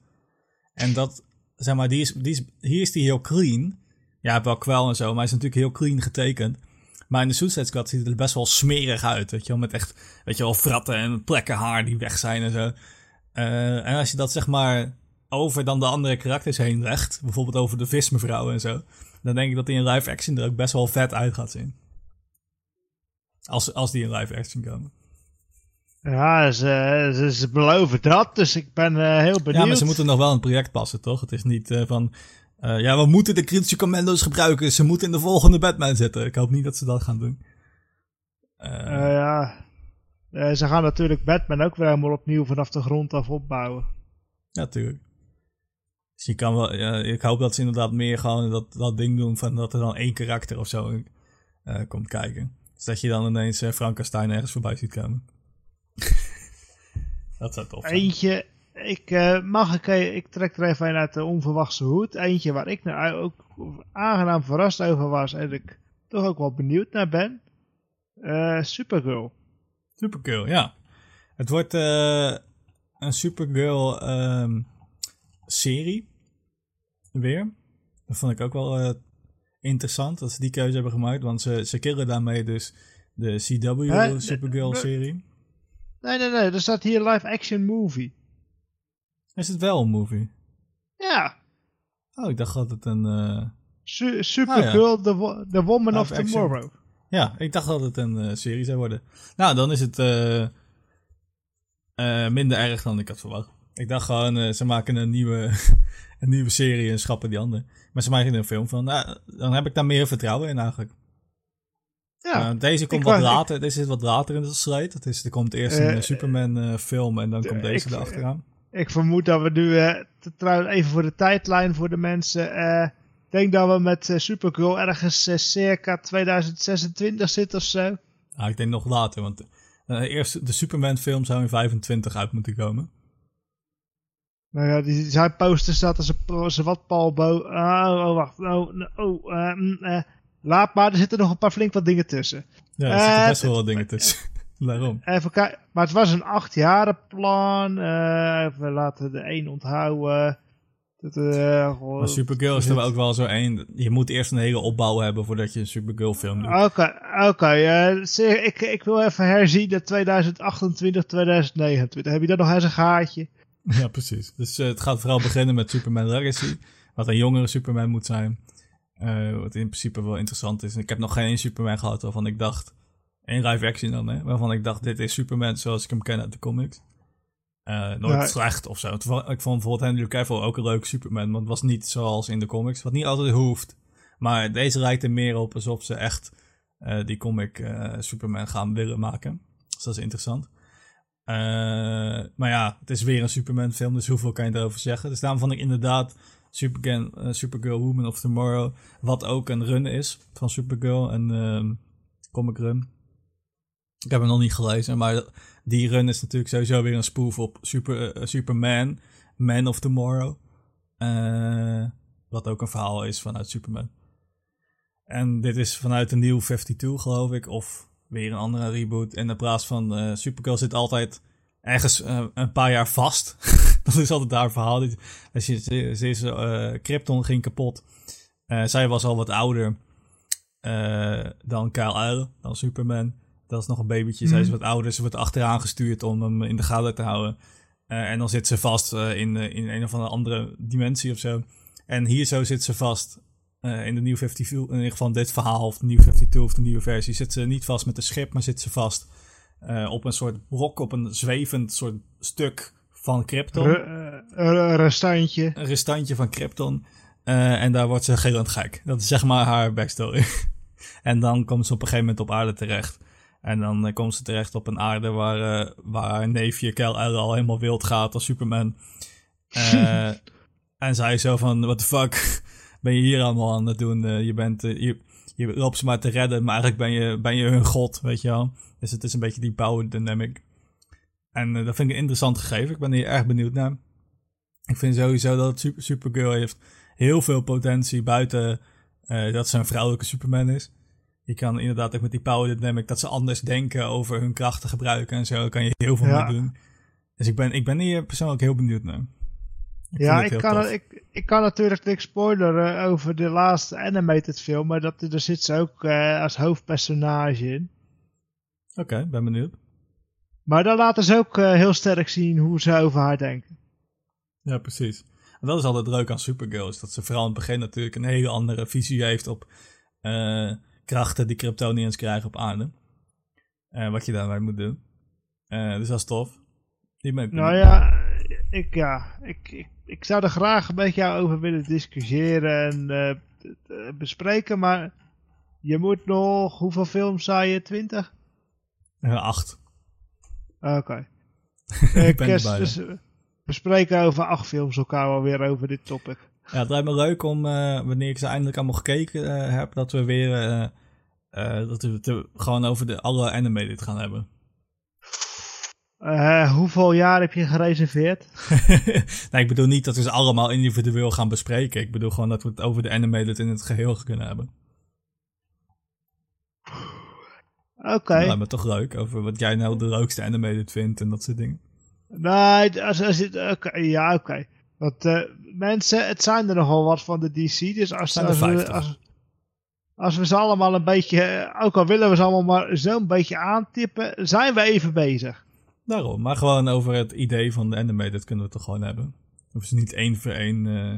En dat, zeg maar, die is, die is, hier is die heel clean. Ja, wel kwel en zo, maar hij is natuurlijk heel clean getekend. Maar in de Suicide Squad ziet het er best wel smerig uit, weet je wel. Met echt, weet je wel, fratten en plekken haar die weg zijn en zo. Eh, en als je dat, zeg maar, over dan de andere karakters heen legt, bijvoorbeeld over de vismevrouw en zo, dan denk ik dat die in live action er ook best wel vet uit gaat zien. Als, als die in live action komen. ja ze, ze, ze beloven dat, dus ik ben eh, heel benieuwd. Ja, maar ze moeten nog wel het project passen, toch? Het is niet eh, van... eh, ja, we moeten de kritische commando's gebruiken. Ze moeten in de volgende Batman zitten. Ik hoop niet dat ze dat gaan doen. Eh, Eh, ja. Ze gaan natuurlijk Batman ook weer helemaal opnieuw vanaf de grond af opbouwen. Ja, natuurlijk. Dus je kan wel... ja, ik hoop dat ze inderdaad meer gewoon dat, dat ding doen van dat er dan één karakter of zo komt kijken. Dus dat je dan ineens Frankenstein ergens voorbij ziet komen. dat zou tof zijn. Eentje, ik eh, mag ik, eh, ik trek er even uit de onverwachte hoed. Eentje waar ik nou ook aangenaam verrast over was en ik toch ook wel benieuwd naar ben. Eh, Supergirl. Supergirl, ja. Het wordt een Supergirl ehm, serie. Weer. Dat vond ik ook wel interessant dat ze die keuze hebben gemaakt. Want ze, ze killen daarmee dus de CW? Supergirl serie. Nee, nee, nee, er staat hier live action movie. Is het wel een movie? Ja, Oh, ik dacht dat het een... eh, Su- Supergirl, the, wo- the Woman of. Tomorrow. Ja, ik dacht dat het een eh, serie zou worden. Nou, dan is het eh, eh, minder erg dan ik had verwacht. Ik dacht gewoon, eh, ze maken een nieuwe, een nieuwe serie en schrappen die andere. Maar ze maken er een film van. Nou, dan heb ik daar meer vertrouwen in eigenlijk. Ja, Eh, deze komt wat ik- later. Deze is wat later in de strijd. Het is, er komt eerst een Superman eh, film en dan komt deze ik- erachteraan. Ik vermoed dat we nu, eh, t- trouwens even voor de tijdlijn voor de mensen. eh, Ik denk dat we met eh, Supergirl ergens eh, circa 2026 zitten of zo. Nou, ik denk nog later, want eh, eerst de Superman film zou in 25 uit moeten komen. Nou ja, die, zijn poster staat als een wat Paul Bo. Oh, oh, wacht. Oh, oh eh, eh, laat maar, er zitten nog een paar flink wat dingen tussen. Ja, er zitten Eh, best wel wat dingen tussen. Daarom. Even kijken. Maar het was een achtjaren plan. eh even laten de één onthouden. Dat, eh, Maar Supergirl is er ook wel zo één. Je moet eerst een hele opbouw hebben voordat je een Supergirl film doet. Oké, oké. eh, ik, ik wil even herzien de 2028, 2029. Heb je dat nog eens een gaatje? Ja, precies. Dus eh, het gaat vooral beginnen met Superman Legacy. Wat een jongere Superman moet zijn. Eh, wat in principe wel interessant is. En ik heb nog geen Superman gehad waarvan ik dacht... In live action dan, hè. Waarvan ik dacht, dit is Superman zoals ik hem ken uit de comics. Eh, nooit Ja. slecht of zo. Ik vond bijvoorbeeld Henry Cavill ook een leuke Superman. Maar het was niet zoals in de comics. Wat niet altijd hoeft. Maar deze lijkt er meer op alsof ze echt eh, die comic eh, Superman gaan willen maken. Dus dat is interessant. Maar ja, het is weer een Superman film, dus hoeveel kan je erover zeggen? Dus daarom vond ik inderdaad Superman, eh, Supergirl Woman of Tomorrow, wat ook een run is van Supergirl, een ehm, comic run. Ik heb hem nog niet gelezen, maar die run is natuurlijk sowieso weer een spoof op Super, eh, Superman, Man of Tomorrow. Eh, wat ook een verhaal is vanuit Superman. En dit is vanuit een nieuw 52, geloof ik, of weer een andere reboot. En in plaats van eh, Supergirl zit altijd ergens een paar jaar vast. dat is altijd daar verhaal. Je, ze, ze Krypton ging kapot. Zij was al wat ouder dan Kyle-El, dan Superman. Dat is nog een babytje. Zij is Mhm. wat ouder. Ze wordt achteraan gestuurd om hem in de gaten te houden. Eh, en dan zit ze vast eh, in, eh, in een of andere andere dimensie of zo. En hier zo zit ze vast in de New 52, in ieder geval dit verhaal, of de New 52 of de nieuwe versie, zit ze niet vast met een schip, maar zit ze vast op een soort brok, op een zwevend soort stuk van Krypton. Een restantje. Een restantje van Krypton. en daar wordt ze gillend gek. Dat is zeg maar haar backstory. en dan komt ze op een gegeven moment op aarde terecht. En dan komt ze terecht op een aarde waar, waar haar neefje Kel al helemaal wild gaat als Superman. Uh, en zei zo van, what the fuck ben je hier allemaal aan het doen? Je, bent, je, je loopt ze maar te redden, maar eigenlijk ben je, ben je hun god, weet je wel. Dus het is een beetje die power dynamic. En dat vind ik een interessant gegeven. Ik ben hier erg benieuwd naar. Ik vind sowieso dat Super, Supergirl heeft heel veel potentie buiten dat ze een vrouwelijke Superman is. Je kan inderdaad ook met die power dynamic, dat ze anders denken over hun krachten gebruiken en zo, kan je heel veel mee doen. Dus ik ben, ik ben hier persoonlijk heel benieuwd naar. ja, ik kan, ik, ik kan natuurlijk niks spoileren over de laatste animated film, maar dat, daar zit ze ook uh, als hoofdpersonage in. Oké, ben benieuwd. Maar dan laten ze ook uh, heel sterk zien hoe ze over haar denken. Ja, precies. En dat is altijd leuk aan Supergirl, is dat ze vooral in het begin natuurlijk een hele andere visie heeft op uh, krachten die Kryptonians krijgen op aarde. wat je daarmee moet doen. dus dat is tof. Die nou ja, ik, ja ik, ik, ik zou er graag met jou over willen discussiëren en uh, bespreken, maar je moet nog, hoeveel films zei je? Twintig? Uh, acht. Oké. Okay. ik ben erbij. Dus, we spreken over acht films elkaar alweer over dit topic. Ja, het lijkt me leuk om, wanneer ik ze eindelijk allemaal gekeken heb, dat we weer, dat we het gewoon over de alle animated gaan hebben. Uh, hoeveel jaar heb je gereserveerd? nee, ik bedoel niet dat we ze allemaal individueel gaan bespreken. Ik bedoel gewoon dat we het over de animated in het geheel kunnen hebben. Oké. Okay. Dat lijkt me toch leuk, over wat jij nou de leukste animated vindt en dat soort dingen. Nee, als, als het, okay, ja, oké. Okay. Want uh, mensen, het zijn er nogal wat van de DC, dus als, als, we, als, als we ze allemaal een beetje, ook al willen we ze allemaal maar zo'n beetje aantippen, zijn we even bezig. Daarom, maar gewoon over het idee van de anime, dat kunnen we toch gewoon hebben. Of ze niet één voor één uh,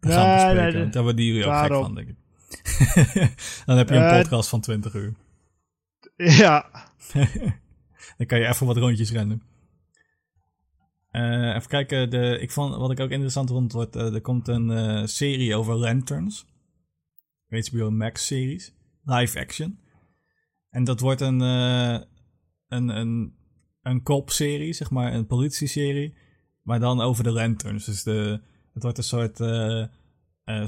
gaan bespreken. Nee, nee, daar worden jullie ook gek van, denk ik. Dan heb je een uh, podcast van 20 uur. Ja. Dan kan je even wat rondjes rennen. Uh, even kijken, de, ik vond, wat ik ook interessant vond, wordt, uh, er komt een serie over lanterns. HBO Max series. Live action. En dat wordt een, een, een een cop-serie, zeg maar, een politie-serie. Maar dan over de lanterns. Dus de, het wordt een soort,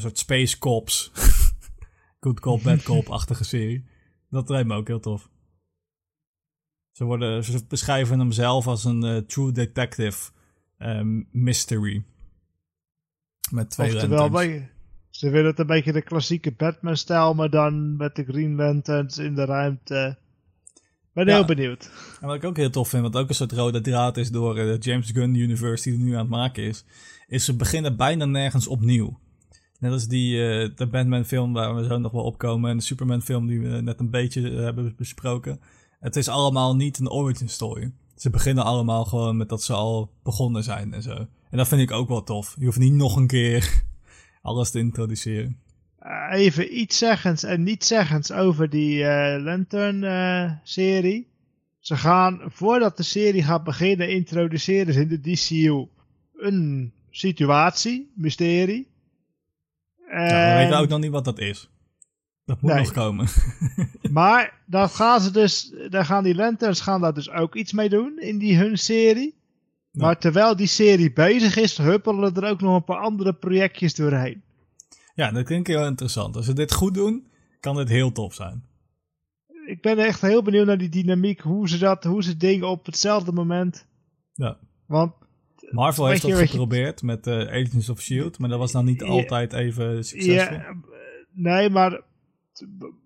soort Space Cops. Good Cop, Bad Cop-achtige serie. Dat lijkt me ook heel tof. Ze, worden, ze beschrijven hem zelf als een uh, true detective um, mystery. Met twee Oftewel. Ze willen het een beetje de klassieke Batman-stijl, maar dan met de Green Lanterns in de ruimte. Ben heel benieuwd. En wat ik ook heel tof vind, wat ook een soort rode draad is door de James Gunn Universe die er nu aan het maken is, is ze beginnen bijna nergens opnieuw. Net als die uh, de Batman film waar we zo nog wel opkomen en de Superman film die we net een beetje uh, hebben besproken. Het is allemaal niet een origin story. Ze beginnen allemaal gewoon met dat ze al begonnen zijn en zo. En dat vind ik ook wel tof. Je hoeft niet nog een keer alles te introduceren. Eh, even iets zeggens en niet zeggens over die uh, Lantern-serie. ze gaan, voordat de serie gaat beginnen, introduceren ze in de DCU een situatie, mysterie. Ja, we weten ook nog niet wat dat is. Dat moet nog komen. maar dan gaan ze dus, dan gaan die Lanterns gaan daar dus ook iets mee doen in die hun serie. Maar terwijl die serie bezig is, huppelen er ook nog een paar andere projectjes doorheen. Ja, dat klinkt heel interessant. Als ze dit goed doen, kan dit heel tof zijn. Ik ben echt heel benieuwd naar die dynamiek, hoe ze dat, hoe ze dingen op hetzelfde moment. Ja. Want Marvel heeft dat geprobeerd met uh, Agents of Shield, maar dat was dan niet altijd even succesvol. Ja, nee, maar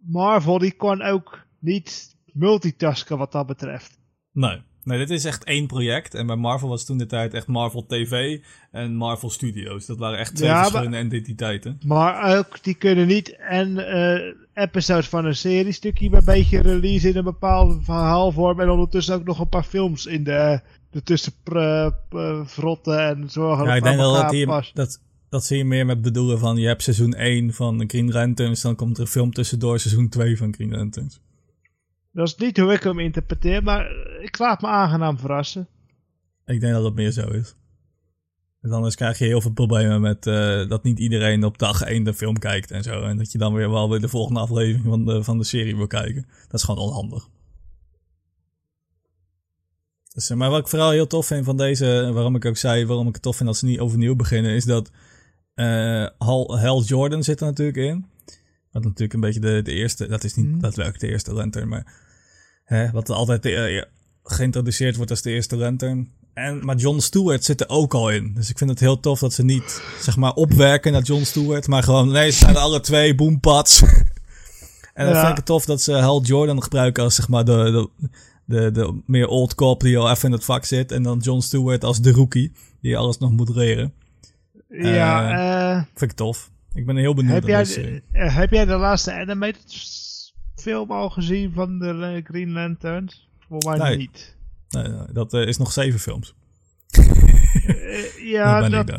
Marvel die kon ook niet multitasken wat dat betreft. Nee. Nee, dit is echt één project. En bij Marvel was toen de tijd echt Marvel TV en Marvel Studios. Dat waren echt twee verschillende entiteiten. Maar ook, die kunnen niet en uh, episodes van een serie stukje een beetje release in een bepaald verhaalvorm. En ondertussen ook nog een paar films in de, de tussen frotten en zorgen ja, ik denk dat, die, dat, dat zie je meer met bedoelen van je hebt seizoen 1 van Green Lanterns, dan komt er een film tussendoor seizoen 2 van Green Lanterns. Dat is niet hoe ik hem interpreteer, maar ik laat me aangenaam verrassen. Ik denk dat het meer zo is. En anders krijg je heel veel problemen met uh, dat niet iedereen op dag 1 de film kijkt en zo. En dat je dan weer wel weer de volgende aflevering van de, van de serie wil kijken. Dat is gewoon onhandig. Dus, maar wat ik vooral heel tof vind van deze, waarom ik ook zei, waarom ik het tof vind dat ze niet overnieuw beginnen, is dat uh, Hal, Hal Jordan zit er natuurlijk in. Wat natuurlijk een beetje de, de eerste, dat is niet mm. daadwerkelijk de eerste lantern, maar hè, wat altijd de, uh, geïntroduceerd wordt als de eerste lantern. En, maar John Stewart zit er ook al in. Dus ik vind het heel tof dat ze niet, zeg maar, opwerken naar John Stewart. Maar gewoon, nee, ze zijn alle twee boompads. en dan vind ik tof dat ze Hal Jordan gebruiken als, zeg maar, de, de, de, de meer old cop die al even in het vak zit. En dan John Stewart als de rookie, die alles nog moet leren. Ja, uh, vind ik tof. Ik ben heel benieuwd heb jij, de, uh, heb jij de laatste animated film al gezien van de Green Lanterns? Voor mij niet. Nee, dat is nog zeven films. ja, dat,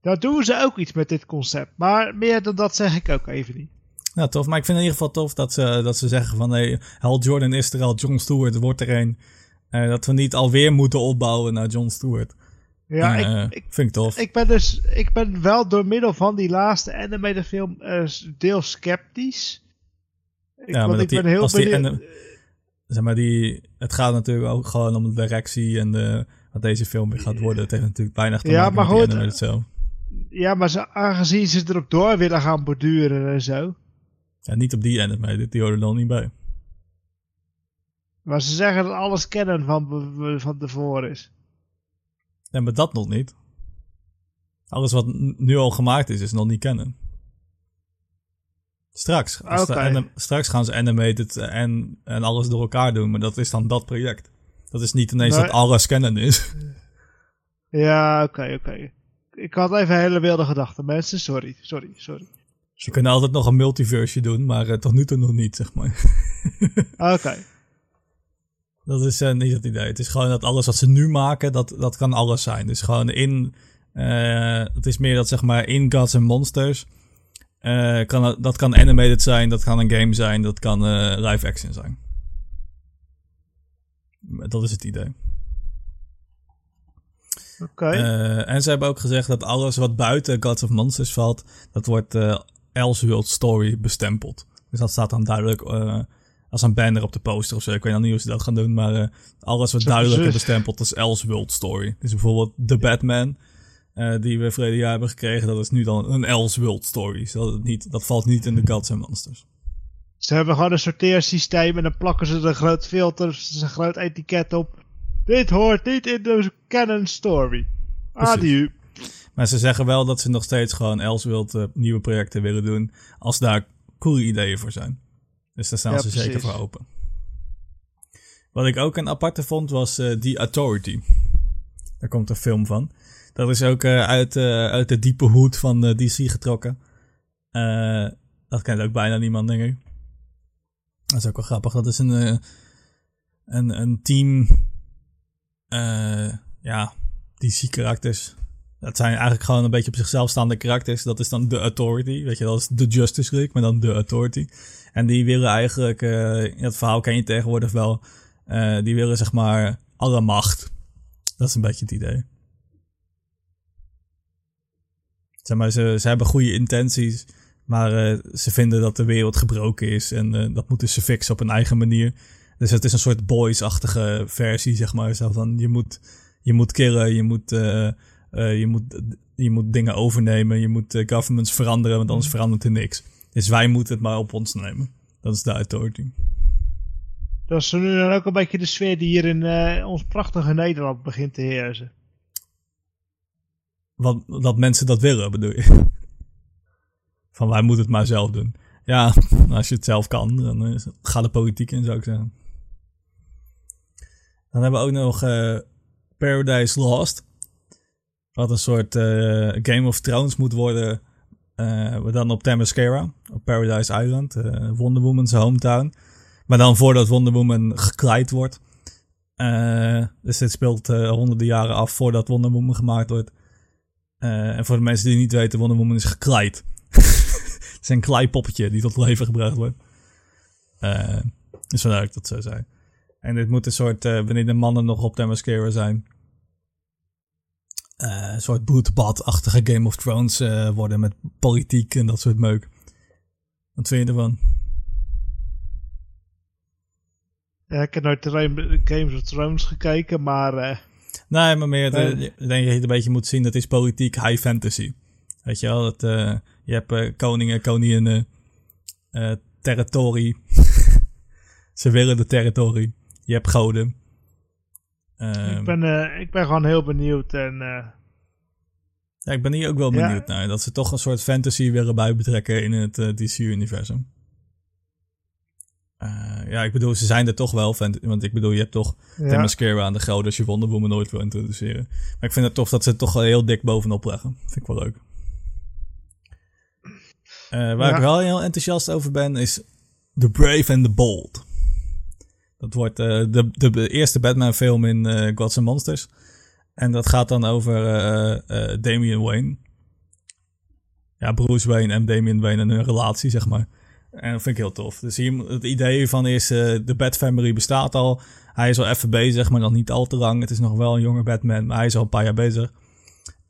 dat doen ze ook iets met dit concept. Maar meer dan dat zeg ik ook even niet. Ja, tof. Maar ik vind in ieder geval tof dat ze, dat ze zeggen van... Hey, Hal Jordan is er al, John Stewart wordt er een. Uh, dat we niet alweer moeten opbouwen naar John Stewart. Ja, uh, ik, vind ik tof. Ik ben dus ik ben wel door middel van die laatste animated film uh, deels sceptisch. Ik, ja, maar ik ben heel benieuwd. zeg maar, die, het gaat natuurlijk ook gewoon om de directie en de, wat deze film weer gaat worden. Het heeft natuurlijk weinig te ja, maken maar met goed, Ja, maar ze, aangezien ze erop door willen gaan borduren en zo. Ja, niet op die animated, die horen er dan niet bij. Maar ze zeggen dat alles kennen van, van tevoren is. Nee, maar dat nog niet. Alles wat nu al gemaakt is, is nog niet kennen. Straks. Okay. straks gaan ze animated en, en alles door elkaar doen, maar dat is dan dat project. Dat is niet ineens dat alles kennen is. Ja, oké, oké. Ik had even hele wilde gedachten, mensen. Sorry, sorry, sorry. Ze kunnen altijd nog een multiverse doen, maar uh, tot nu toe nog niet, zeg maar. oké. Dat is uh, niet het idee. Het is gewoon dat alles wat ze nu maken, dat, dat kan alles zijn. Dus gewoon in... Uh, het is meer dat zeg maar in Gods and Monsters... Uh, kan, dat kan animated zijn, dat kan een game zijn, dat kan live action zijn. Dat is het idee. Oké. en ze hebben ook gezegd dat alles wat buiten Gods of Monsters valt, dat wordt Elseworld Story bestempeld. Dus dat staat dan duidelijk als een banner op de poster of zo. Ik weet nog niet hoe ze dat gaan doen, maar uh, alles wat duidelijker bestempeld als Elseworld Story. Dus bijvoorbeeld The Batman, uh, die we verleden jaar hebben gekregen, dat is nu dan een Elseworld Story. Dus dat, niet, dat valt niet in de Gods and Monsters. Ze hebben gewoon een sorteersysteem en dan plakken ze er een groot filter, een groot etiket op. Dit hoort niet in de canon story. Adieu. Maar ze zeggen wel dat ze nog steeds gewoon Elseworld uh, nieuwe projecten willen doen, als daar coole ideeën voor zijn. Dus daar staan ze zeker voor open. Wat ik ook een aparte vond was uh, The Authority. Daar komt een film van. Dat is ook uh, uit, uh, uit de diepe hoed van DC getrokken. dat kent ook bijna niemand, denk ik. Dat is ook wel grappig. Dat is een, een, een team. ja, DC-karakters. Dat zijn eigenlijk gewoon een beetje op zichzelf staande karakters. Dat is dan The Authority. Weet je, dat is de Justice League, maar dan The Authority. En die willen eigenlijk, uh, het verhaal ken je tegenwoordig wel, uh, die willen zeg maar alle macht. Dat is een beetje het idee. Zeg maar, ze, ze hebben goede intenties, maar uh, ze vinden dat de wereld gebroken is en dat moeten ze fixen op een eigen manier. Dus het is een soort boys-achtige versie, zeg maar. Van, je moet, je moet killen, je moet, je, moet, je moet dingen overnemen, je moet governments veranderen, want anders verandert er niks. Dus wij moeten het maar op ons nemen. Dat is de uitdaging. Dat is nu dan ook een beetje de sfeer die hier in uh, ons prachtige Nederland begint te heersen. Wat, dat mensen dat willen, bedoel je? Van wij moeten het maar zelf doen. Ja, als je het zelf kan, dan uh, ga de politiek in, zou ik zeggen. Dan hebben we ook nog uh, Paradise Lost. Wat een soort Game of Thrones moet worden uh, dan op Themyscira, op Paradise Island, uh, Wonder Woman's hometown. Maar dan voordat Wonder Woman gekleid wordt. Dus dit speelt honderden jaren af voordat Wonder Woman gemaakt wordt. Eh, en voor de mensen die niet weten, Wonder Woman is gekleid. het is een kleipoppetje die tot leven gebracht wordt. Dus vandaar dat ik dat zo zei. En dit moet een soort, wanneer de mannen nog op de mascara zijn, uh, een soort bloedbadachtige Game of Thrones worden met politiek en dat soort meuk. Wat vind je ervan? Ja, ik heb nooit de Games of Thrones gekeken, maar... Uh, nee, maar meer, de, ik denk dat je het een beetje moet zien, dat is politiek high fantasy. Weet je wel, dat, je hebt koningen, koninginnen, territorie. Ze willen de territorie. Je hebt goden. Ik, ehm, ben, ik ben gewoon heel benieuwd en... ja, ik ben hier ook wel benieuwd naar. Dat ze toch een soort fantasy willen bij betrekken in het DC-universum. Uh, ja, ik bedoel, ze zijn er toch wel. Want ik bedoel, je hebt toch ja. de mascara aan de gouden als je Wonder Woman nooit wil introduceren. Maar ik vind het tof dat ze het toch wel heel dik bovenop leggen. Vind ik wel leuk. Uh, waar ik wel heel enthousiast over ben, is The Brave and the Bold. Dat wordt uh, de, de, eerste Batman film in uh, Gods Monsters. En dat gaat dan over Damian Wayne. Ja, Bruce Wayne en Damian Wayne en hun relatie, zeg maar. En dat vind ik heel tof. Dus hier, het idee van is, de Bat Family bestaat al. Hij is al even bezig, maar nog niet al te lang. Het is nog wel een jonge Batman, maar hij is al een paar jaar bezig.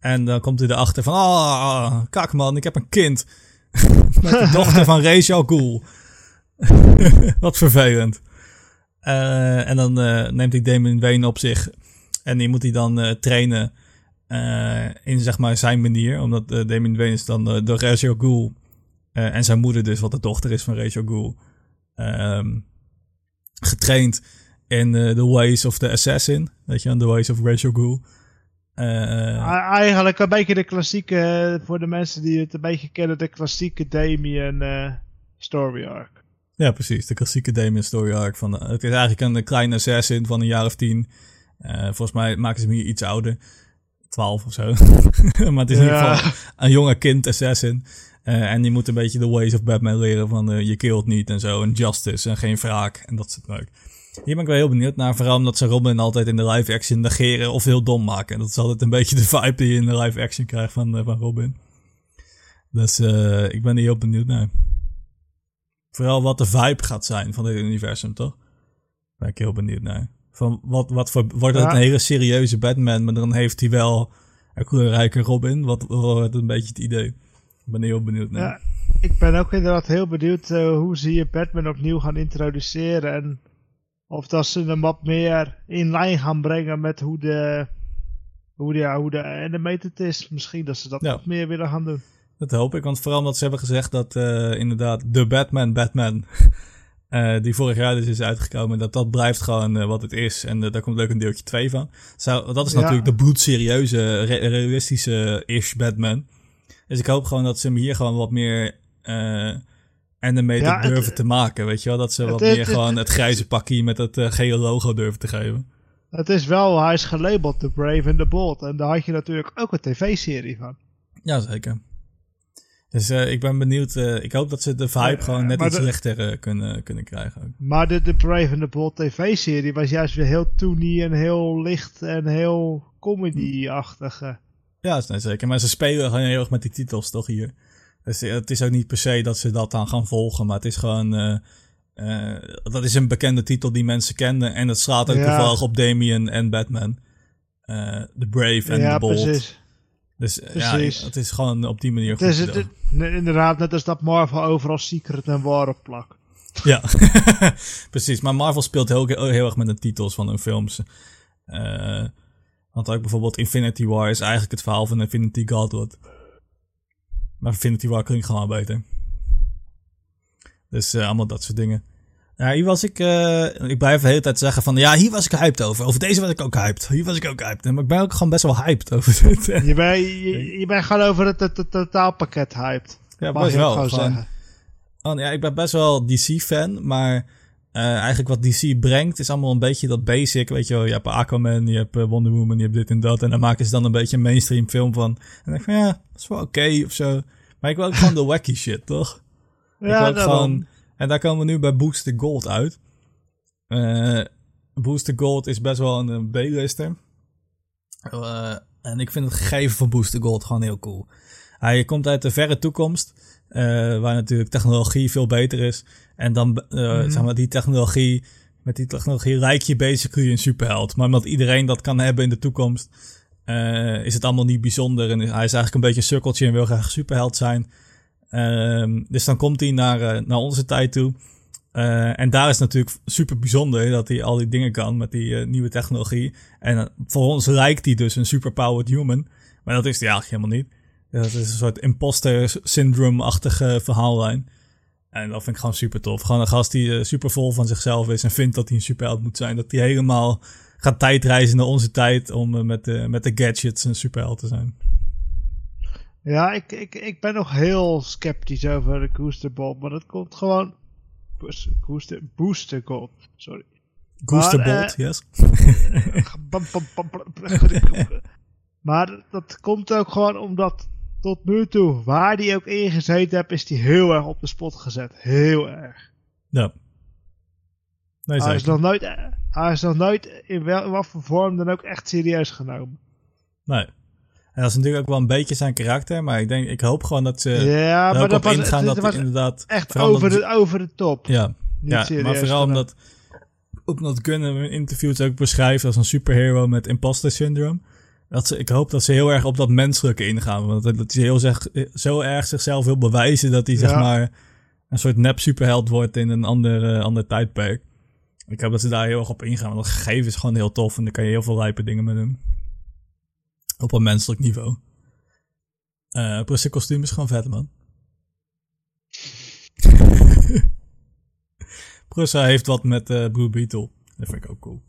En dan komt hij erachter van, ah, kak man, ik heb een kind. Met de dochter van Rachel Ghul. Wat vervelend. Uh, en dan uh, neemt hij Damon Wayne op zich. En die moet hij dan trainen in zeg maar zijn manier. Omdat Damon Wayne is dan door Rachel Ghul uh, en zijn moeder dus, wat de dochter is van Rachel Ghoul. Um, getraind in The Ways of the Assassin. Weet je, The Ways of Rachel Ghoul. Uh, Eigenlijk een beetje de klassieke, voor de mensen die het een beetje kennen, de klassieke Damien story arc. Ja, precies. De klassieke Damien story arc. Van, het is eigenlijk een kleine assassin van een jaar of tien. volgens mij maken ze hem hier iets ouder. 12 of zo. maar het is ja. in ieder geval een jonge kind assassin. Uh, en die moet een beetje de ways of Batman leren van uh, je killt niet en zo. En justice en geen wraak en dat soort leuk. Hier ben ik wel heel benieuwd naar. Vooral omdat ze Robin altijd in de live action negeren of heel dom maken. Dat is altijd een beetje de vibe die je in de live action krijgt van, van Robin. Dus ik ben hier heel benieuwd naar. Vooral wat de vibe gaat zijn van dit universum, toch? Ben ik heel benieuwd naar. Van wat, wat voor, wordt het een hele serieuze Batman, maar dan heeft hij wel een kleurrijke Robin? Wat wordt een beetje het idee? ben heel benieuwd naar. Ja, ik ben ook inderdaad heel benieuwd uh, hoe ze je Batman opnieuw gaan introduceren. En of dat ze hem wat meer in lijn gaan brengen met hoe de, hoe de, ja, hoe de animated is. Misschien dat ze dat ja. meer willen gaan doen. Dat hoop ik, want vooral omdat ze hebben gezegd dat uh, inderdaad de Batman Batman... Uh, die vorig jaar dus is uitgekomen, dat dat blijft gewoon uh, wat het is. En daar komt leuk een deeltje 2 van. Zou, dat is ja. natuurlijk de bloedserieuze, re realistische-ish Batman. Dus ik hoop gewoon dat ze hem hier gewoon wat meer animated ja, durven te maken. Weet je wel? Dat ze wat meer gewoon het grijze pakje met het gele logo durven te geven. Het is wel, hij is gelabeld The Brave and the Bold. En daar had je natuurlijk ook een tv-serie van. Jazeker. Dus uh, ik ben benieuwd. Uh, ik hoop dat ze de vibe gewoon net iets de, lichter kunnen, kunnen krijgen. Maar de, de Brave and the Bold tv-serie was juist weer heel toony en heel licht en heel comedy-achtig. Ja, nee, zeker. Maar ze spelen gewoon heel erg met die titels toch hier. Dus eh, het is ook niet per se dat ze dat dan gaan volgen, maar het is gewoon... Dat is een bekende titel die mensen kenden en dat slaat ook ja. toevallig op Damien en Batman. The Brave en ja, The Bold. Precies. Dus precies. ja, het is gewoon op die manier het, Inderdaad, net als dat Marvel overal Secret en War op plak. Ja, precies. Maar Marvel speelt heel, heel, erg met de titels van hun films. Uh, want ook bijvoorbeeld Infinity War is eigenlijk het verhaal van Infinity Gauntlet. Maar Infinity War klinkt gewoon beter. Dus uh, allemaal dat soort dingen. Ja, hier was ik. Uh, ik blijf de hele tijd zeggen van. Ja, hier was ik hyped over. Over deze was ik ook hyped. Hier was ik ook hyped. Maar ik ben ook gewoon best wel hyped over dit. Je bent, je, je bent gewoon over het, het, het totaalpakket hyped. Ja, best wel. Gewoon zeggen. Oh, ja, ik ben best wel DC-fan. Maar uh, eigenlijk wat DC brengt is allemaal een beetje dat basic. Weet je wel, je hebt Aquaman, je hebt Wonder Woman, je hebt dit en dat. En dan maken ze dan een beetje een mainstream film van. En dan denk ik van ja, dat is wel oké okay, of zo. Maar ik wil ook gewoon de wacky shit, toch? Ja, ik wil gewoon... En daar komen we nu bij Booster Gold uit. Uh, Booster Gold is best wel een B-lister. Uh, En ik vind het gegeven van Booster Gold gewoon heel cool. Hij komt uit de verre toekomst, uh, waar natuurlijk technologie veel beter is. En dan, uh, mm -hmm. zeg maar, die technologie, met die technologie rijk je basically een superheld. Maar omdat iedereen dat kan hebben in de toekomst, uh, is het allemaal niet bijzonder. En hij is eigenlijk een beetje een sukkeltje en wil graag superheld zijn. Uh, dus dan komt hij naar, uh, naar onze tijd toe. Uh, en daar is natuurlijk super bijzonder dat hij al die dingen kan met die nieuwe technologie. En voor ons lijkt hij dus een superpowered human. Maar dat is hij eigenlijk helemaal niet. Dat is een soort imposter syndrome-achtige verhaallijn. En dat vind ik gewoon super tof. Gewoon een gast die super vol van zichzelf is en vindt dat hij een superheld moet zijn. Dat hij helemaal gaat tijdreizen naar onze tijd om met, de, met de gadgets een superheld te zijn. Ja, ik, ik, ik ben nog heel sceptisch over de Booster Bolt, maar dat komt gewoon... Booster, booster Gold, sorry. Booster Bolt, uh, yes. maar dat komt ook gewoon omdat tot nu toe, waar die ook ingezeten heeft, is die heel erg op de spot gezet. Heel erg. Ja. Nee, hij, is nog nooit, hij is nog nooit in, wel, in wat voor vorm dan ook echt serieus genomen. Nee. En dat is natuurlijk ook wel een beetje zijn karakter, maar ik denk, ik hoop gewoon dat ze ja, maar dat op ingaan het, dat inderdaad... Echt over de, over de top. Ja, ja maar vooral omdat, omdat Gunn in interviews ook beschrijft als een superhero met imposter syndrome. Dat ze, ik hoop dat ze heel erg op dat menselijke ingaan. Want dat hij heel zeg, zo erg zichzelf wil bewijzen dat hij zeg maar een soort nep superheld wordt in een ander, uh, ander tijdperk. Ik hoop dat ze daar heel erg op ingaan. Want dat gegeven is gewoon heel tof en daar kan je heel veel lijpe dingen mee doen. Op een menselijk niveau. Uh, kostuum is gewoon vet, man. hij heeft wat met uh, Blue Beetle. Dat vind ik ook cool.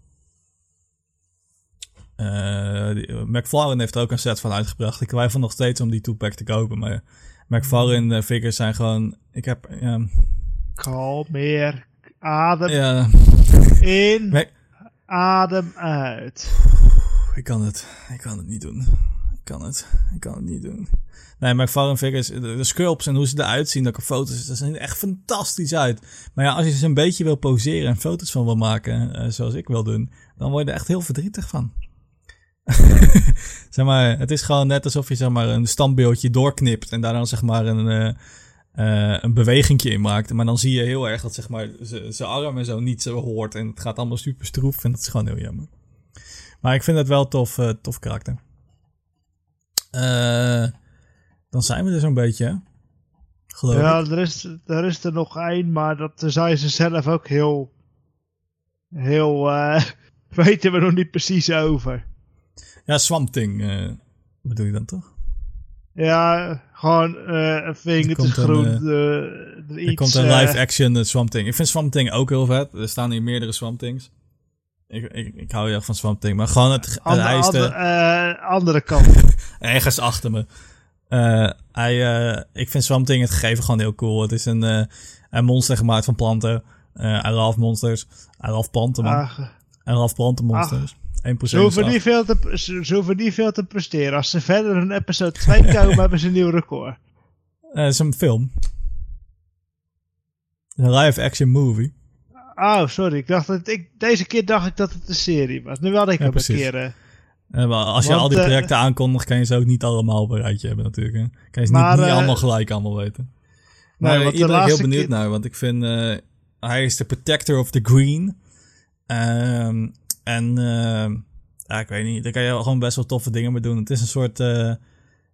Uh, McFarlane heeft er ook een set van uitgebracht. Ik twijfel nog steeds om die two-pack te kopen. Maar McFarlane figures zijn gewoon... Ik heb... Uh, Kalm meer. Adem ja. in. Mac adem uit. Ik kan het. Ik kan het niet doen. Ik kan het. Ik kan het niet doen. Nee, McFarlane figures, de, de sculpts en hoe ze eruit zien, dat foto's, dat ziet er echt fantastisch uit. Maar ja, als je ze een beetje wil poseren en foto's van wil maken, uh, zoals ik wil doen, dan word je er echt heel verdrietig van. zeg maar, het is gewoon net alsof je zeg maar een standbeeldje doorknipt en daar dan zeg maar een, uh, een bewegingje in maakt. Maar dan zie je heel erg dat zeg maar zijn arm en zo niet zo hoort en het gaat allemaal super stroef en dat is gewoon heel jammer. Maar ik vind het wel tof, uh, tof karakter. Uh, dan zijn we er zo'n beetje, geloof ja, ik. er is, er is er nog één, maar dat zei ze zelf ook heel... Heel... Uh, weten we nog niet precies over. Ja, Swamp Thing bedoel je dan toch? Ja, gewoon uh, een vinger te groen. Er uh, komt een live-action uh, Swamp Thing. Ik vind Swamp Thing ook heel vet. Er staan hier meerdere Swamp Things. Ik, ik, ik hou heel erg van Swamp Thing. Maar gewoon het, Ander, de... Andere, kant. Ergens achter me. hij, ik vind Swamp Thing het gegeven gewoon heel cool. Het is een, een monster gemaakt van planten. hij love monsters. Hij love planten, man. Hij love plantenmonsters. 1% ze, hoeven niet veel te, ze, ze hoeven niet veel te presteren. Als ze verder een episode 2 komen, hebben ze een nieuw record. Het is een film. Een live-action movie. Oh, sorry. Ik dacht dat ik, deze keer dacht ik dat het een serie was. Nu had ik ja, hem precies. een keer... Uh, ja, maar als je Want, al die eh, projecten aankondigt, kan je ze ook niet allemaal op een rijtje hebben natuurlijk. Hè? Kan je ze Maar, niet, niet eh, allemaal gelijk allemaal weten. Maar hier de ben ik heel benieuwd naar, want ik vind... eh, hij is de protector of the green. Ehm, en eh, ja, ik weet niet, daar kan je gewoon best wel toffe dingen mee doen. Het is een soort eh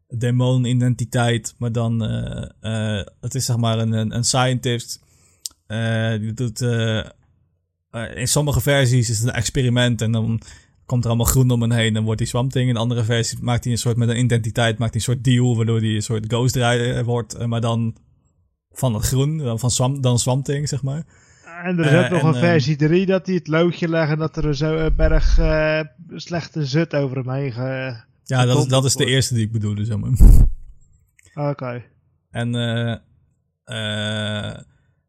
demon-identiteit, maar dan... eh, eh, het is zeg maar een, een, een scientist. eh, die doet... eh, eh, in sommige versies is het een experiment en dan komt er allemaal groen om hem heen. Dan wordt hij Swamp Thing. In andere versies maakt hij een soort met een identiteit, maakt hij een soort deal, waardoor hij een soort Ghost Rider wordt. eh, Maar dan van het groen, dan van Swamp, dan Swamp Thing, zeg maar. En er is Eh, ook nog en, een eh, versie 3 dat hij het loodje legt en dat er zo een berg eh, slechte zut over hem heen ge... Ja, dat is, dat is de eerste die ik bedoelde, zeg maar. Oké. En eh eh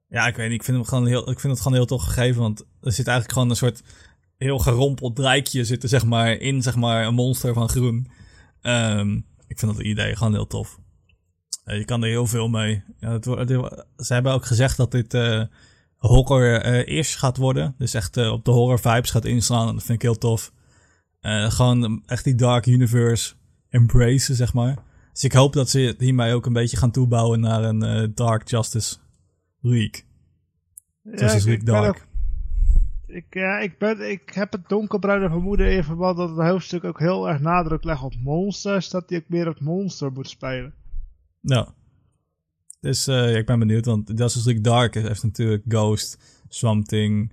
ja, ik weet niet, ik vind, hem gewoon heel, ik vind het gewoon heel tof gegeven, want er zit eigenlijk gewoon een soort heel gerompeld drijkje zitten, zeg maar, in zeg maar een monster van groen. Ehm, ik vind dat idee gewoon heel tof. Eh, je kan er heel veel mee. Ja, het, ze hebben ook gezegd dat dit eh horror eh eerst gaat worden. Dus echt op de horror vibes gaat inslaan. Dat vind ik heel tof. Gewoon echt die dark universe embracen, zeg maar. Dus ik hoop dat ze hiermee ook een beetje gaan toebouwen naar een Dark Justice League. Justice League Dark. ik, ja, ik, ben, ik heb het donkerbruine vermoeden in verband dat het hoofdstuk ook heel erg nadruk legt op monsters, dat hij ook meer het monster moet spelen. Ja. Dus uh, ik ben benieuwd, want Justice League Dark heeft natuurlijk Ghost, Swamp Thing,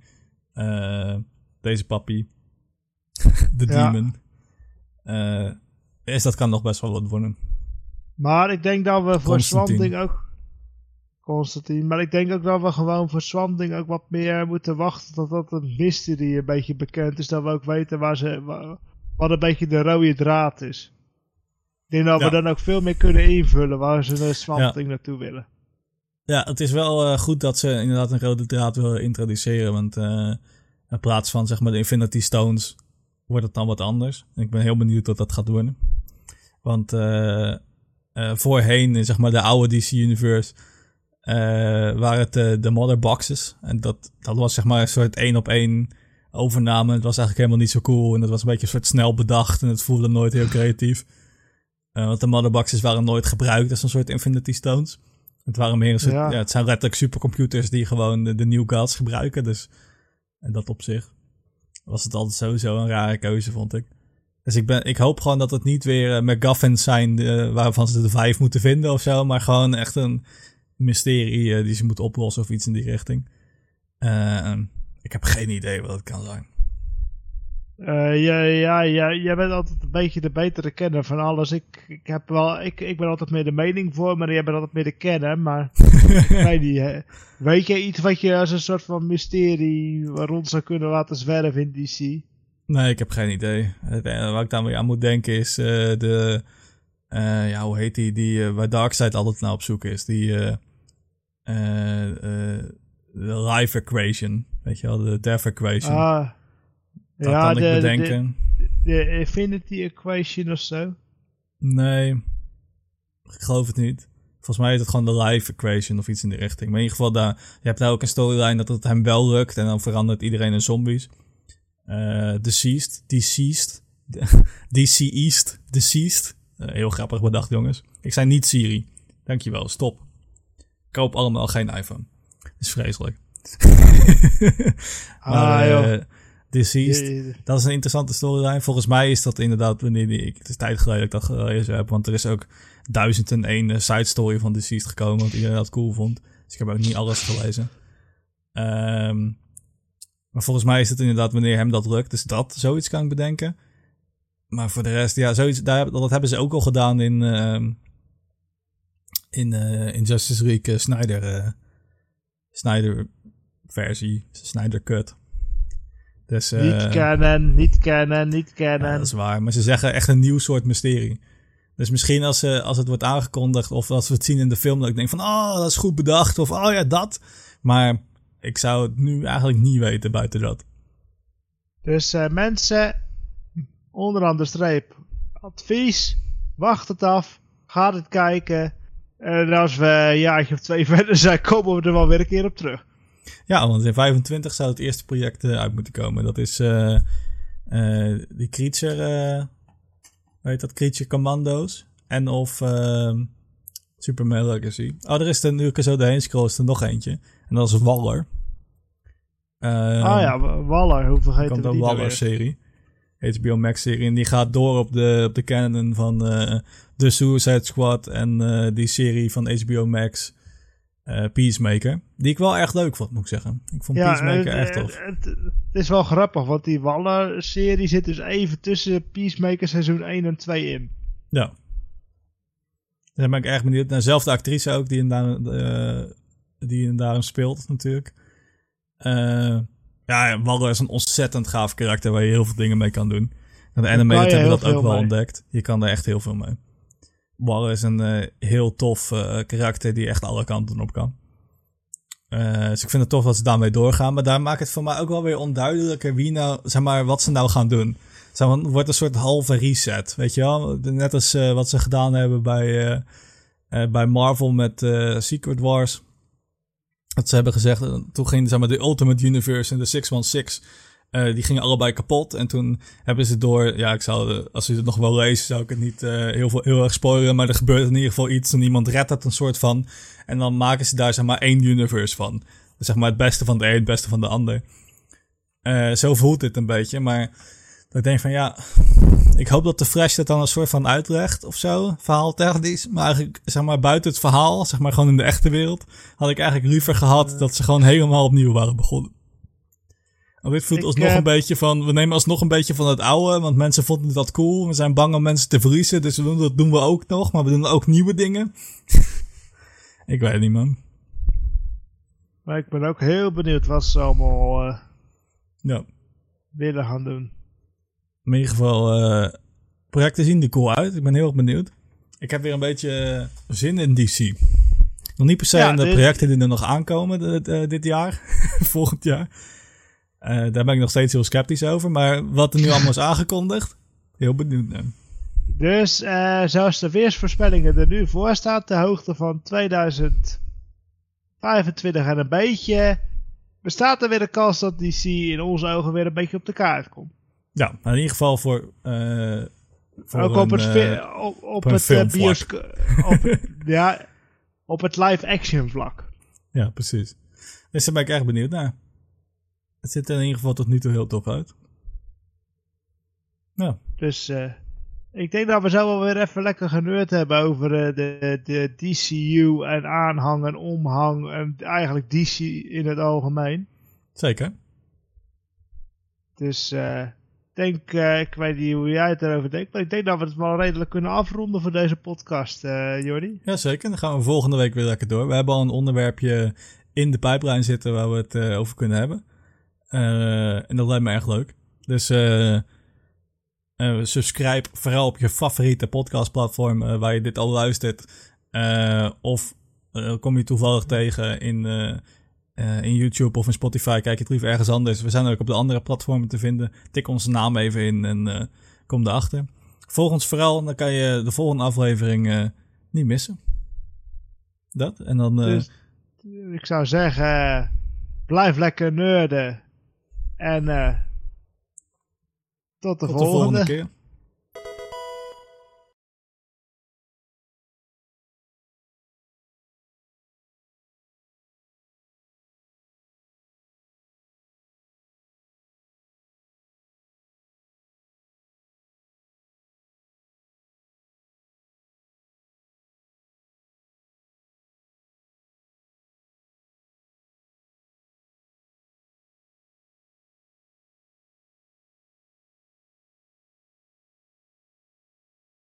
uh, deze papi, de ja. Demon. Uh, is dat kan nog best wel wat worden. Maar ik denk dat we voor Swamp Thing ook... Constantine. Maar ik denk ook dat we gewoon voor Swamp Thing ook wat meer moeten wachten tot dat een mystery een beetje bekend is. Dat we ook weten waar ze, wat een beetje de rode draad is. Ik denk dat we dan ook veel meer kunnen invullen waar ze de Swamp Thing naartoe willen. Ja, het is wel uh, goed dat ze inderdaad een rode draad willen introduceren. Want uh, in plaats van zeg maar de Infinity Stones wordt het dan wat anders. Ik ben heel benieuwd wat dat gaat worden. Want uh, voorheen in zeg maar de oude DC Universe waren het de Mother Boxes. En dat, dat was zeg maar een soort één op één overname. Het was eigenlijk helemaal niet zo cool. En het was een beetje een soort snel bedacht. En het voelde nooit heel creatief. want de Mother Boxes waren nooit gebruikt als een soort Infinity Stones. Het waren meer een soort, ja. het zijn letterlijk supercomputers die gewoon de, de New Gods gebruiken. Dus en dat op zich was het altijd sowieso een rare keuze, vond ik. Dus ik, ben, ik hoop gewoon dat het niet weer uh, McGuffins zijn uh, waarvan ze de vijf moeten vinden of zo. Maar gewoon echt een mysterie uh, die ze moeten oplossen of iets in die richting. ik heb geen idee wat het kan zijn. Uh, ja, ja, ja, jij bent altijd een beetje de betere kenner van alles. Ik, ik, heb wel, ik, ik ben altijd meer de mening voor, maar jij bent altijd meer de kenner. Maar weet, je iets wat je als een soort van mysterie rond zou kunnen laten zwerven in DC? Nee, ik heb geen idee. Het enige wat ik dan weer aan moet denken is uh, de... Uh, ja, hoe heet die? Die waar Darkseid altijd naar op zoek is. Die... de life equation. Weet je wel, de death equation. Ah. Dat ja, kan de, ik bedenken. De, de, Infinity Equation of zo? Nee, ik geloof het niet. Volgens mij is het gewoon de Life Equation of iets in die richting. Maar in ieder geval, daar, je hebt daar ook een storyline dat het hem wel lukt. En dan verandert iedereen in zombies. Uh, deceased, deceased, deceased, deceased. Uh, heel grappig bedacht, jongens. Ik zei niet Siri. Dankjewel, stop. Koop allemaal geen iPhone. Dat is vreselijk. ah, maar, joh. Uh, Deceased. Dat is een interessante storyline. Volgens mij is dat inderdaad wanneer ik... Het is tijd geleden dat ik dat gelezen heb. Want er is ook duizend en één eh, side story van Deceased gekomen. Wat iedereen dat cool vond. Dus ik heb ook niet alles gelezen. Um, maar volgens mij is het inderdaad wanneer hem dat lukt. Dus dat, zoiets kan ik bedenken. Maar voor de rest, ja, zoiets, daar, dat hebben ze ook al gedaan in, uh, in, uh, in Justice League uh, Snyder, Snyder versie, Snyder Cut. Dus, niet kennen, niet kennen, niet kennen. Ja, dat is waar, maar ze zeggen echt een nieuw soort mysterie. Dus misschien als, uh, als het wordt aangekondigd of als we het zien in de film, dat ik denk van, oh, dat is goed bedacht, of oh ja, dat. Maar ik zou het nu eigenlijk niet weten buiten dat. Dus uh, mensen, onderaan de streep, advies, wacht het af, ga het kijken. En als we een jaartje of twee verder zijn, komen we er wel weer een keer op terug. Ja, want in 25 zou het eerste project uh, uit moeten komen. Dat is uh, uh, die Creature, weet dat, Creature Commando's. En of Superman Legacy. Oh, er is er, nu ik er zo doorheen scroll, is er nog eentje. En dat is Waller. ah ja, Waller, hoe vergeet je de Waller-serie. HBO Max-serie. En die gaat door op de, op de canon van de Suicide Squad en die serie van HBO Max uh, Peacemaker. Die ik wel echt leuk vond, moet ik zeggen. Ik vond Peacemaker echt tof. Het, het, is wel grappig, want die Waller-serie zit dus even tussen Peacemaker seizoen 1 en 2 in. Ja. Daar ben ik erg benieuwd. naar. dezelfde actrice ook, die in, daar, uh, die in daarom speelt natuurlijk. Uh, ja, Waller is een ontzettend gaaf karakter waar je heel veel dingen mee kan doen. En de animated hebben dat ook wel ontdekt. Je kan er echt heel veel mee. War is een uh, heel tof uh, karakter die echt alle kanten op kan. Uh, dus ik vind het tof dat ze daarmee doorgaan. Maar daar maakt het voor mij ook wel weer onduidelijker wie nou, zeg maar, wat ze nou gaan doen. Zeg maar, het wordt een soort halve reset, weet je wel? Net als wat ze gedaan hebben bij, bij Marvel met Secret Wars. Dat ze hebben gezegd, toen ging zeg maar, de Ultimate Universe en de 616 Eh, die gingen allebei kapot. En toen hebben ze door. Ja, ik zou. Als je het nog wil lezen, zou ik het niet eh, heel, veel, heel erg spoilen. Maar er gebeurt in ieder geval iets. En iemand redt het een soort van. En dan maken ze daar zeg maar één universe van. Zeg maar het beste van de een, het beste van de ander. Eh, zo voelt dit een beetje. Maar dat ik denk van ja. Ik hoop dat de Fresh het dan een soort van uitlegt of zo. Verhaal technisch. Maar eigenlijk, zeg maar, buiten het verhaal, zeg maar gewoon in de echte wereld. Had ik eigenlijk liever gehad dat ze gewoon helemaal opnieuw waren begonnen. Want dit voelt Ik, alsnog eh, een beetje van. We nemen alsnog een beetje van het oude. Want mensen vonden dat cool. We zijn bang om mensen te verliezen. Dus we doen, dat doen we ook nog. Maar we doen ook nieuwe dingen. ik weet het niet, man. Maar ik ben ook heel benieuwd wat ze allemaal eh, Ja. willen gaan doen. In ieder geval, eh, projecten zien er cool uit. Ik ben heel erg benieuwd. Ik heb weer een beetje eh, zin in DC. Nog niet per se Ja, in de dit- projecten die er nog aankomen de- de- dit jaar. Volgend jaar. Eh, daar ben ik nog steeds heel sceptisch over. Maar wat er nu allemaal is aangekondigd. Heel benieuwd naar. Dus eh, zoals de weersvoorspellingen er nu voor staan, ter hoogte van 2025 en een beetje, bestaat er weer de kans dat DC in onze ogen weer een beetje op de kaart komt. Ja, maar in ieder geval voor... eh, voor Ook op een, het, op, het op, ja, op het live action vlak. Ja, precies. Dus daar ben ik echt benieuwd naar. Het ziet er in ieder geval tot nu toe heel tof uit. Ja, Dus eh, ik denk dat we zo wel weer even lekker geneurd hebben over eh, de, de DCU en aanhang en omhang en eigenlijk DC in het algemeen. zeker. Dus eh, denk, eh, ik weet niet hoe jij het erover denkt, maar ik denk dat we het wel redelijk kunnen afronden voor deze podcast, eh Jordi. Jazeker, dan gaan we volgende week weer lekker door. We hebben al een onderwerpje in de pijplijn zitten waar we het eh, over kunnen hebben. En dat lijkt me erg leuk. Dus subscribe vooral op je favoriete podcastplatform waar je dit al luistert. Of kom je toevallig tegen in, eh, in YouTube of in Spotify. Kijk je het liever ergens anders. We zijn ook op de andere platformen te vinden. Tik onze naam even in en eh, kom erachter. Volg ons vooral, dan kan je de volgende aflevering eh, niet missen. Dat, en dan... Dus ik zou zeggen, blijf lekker nerden en tot de tot de volgende. volgende keer.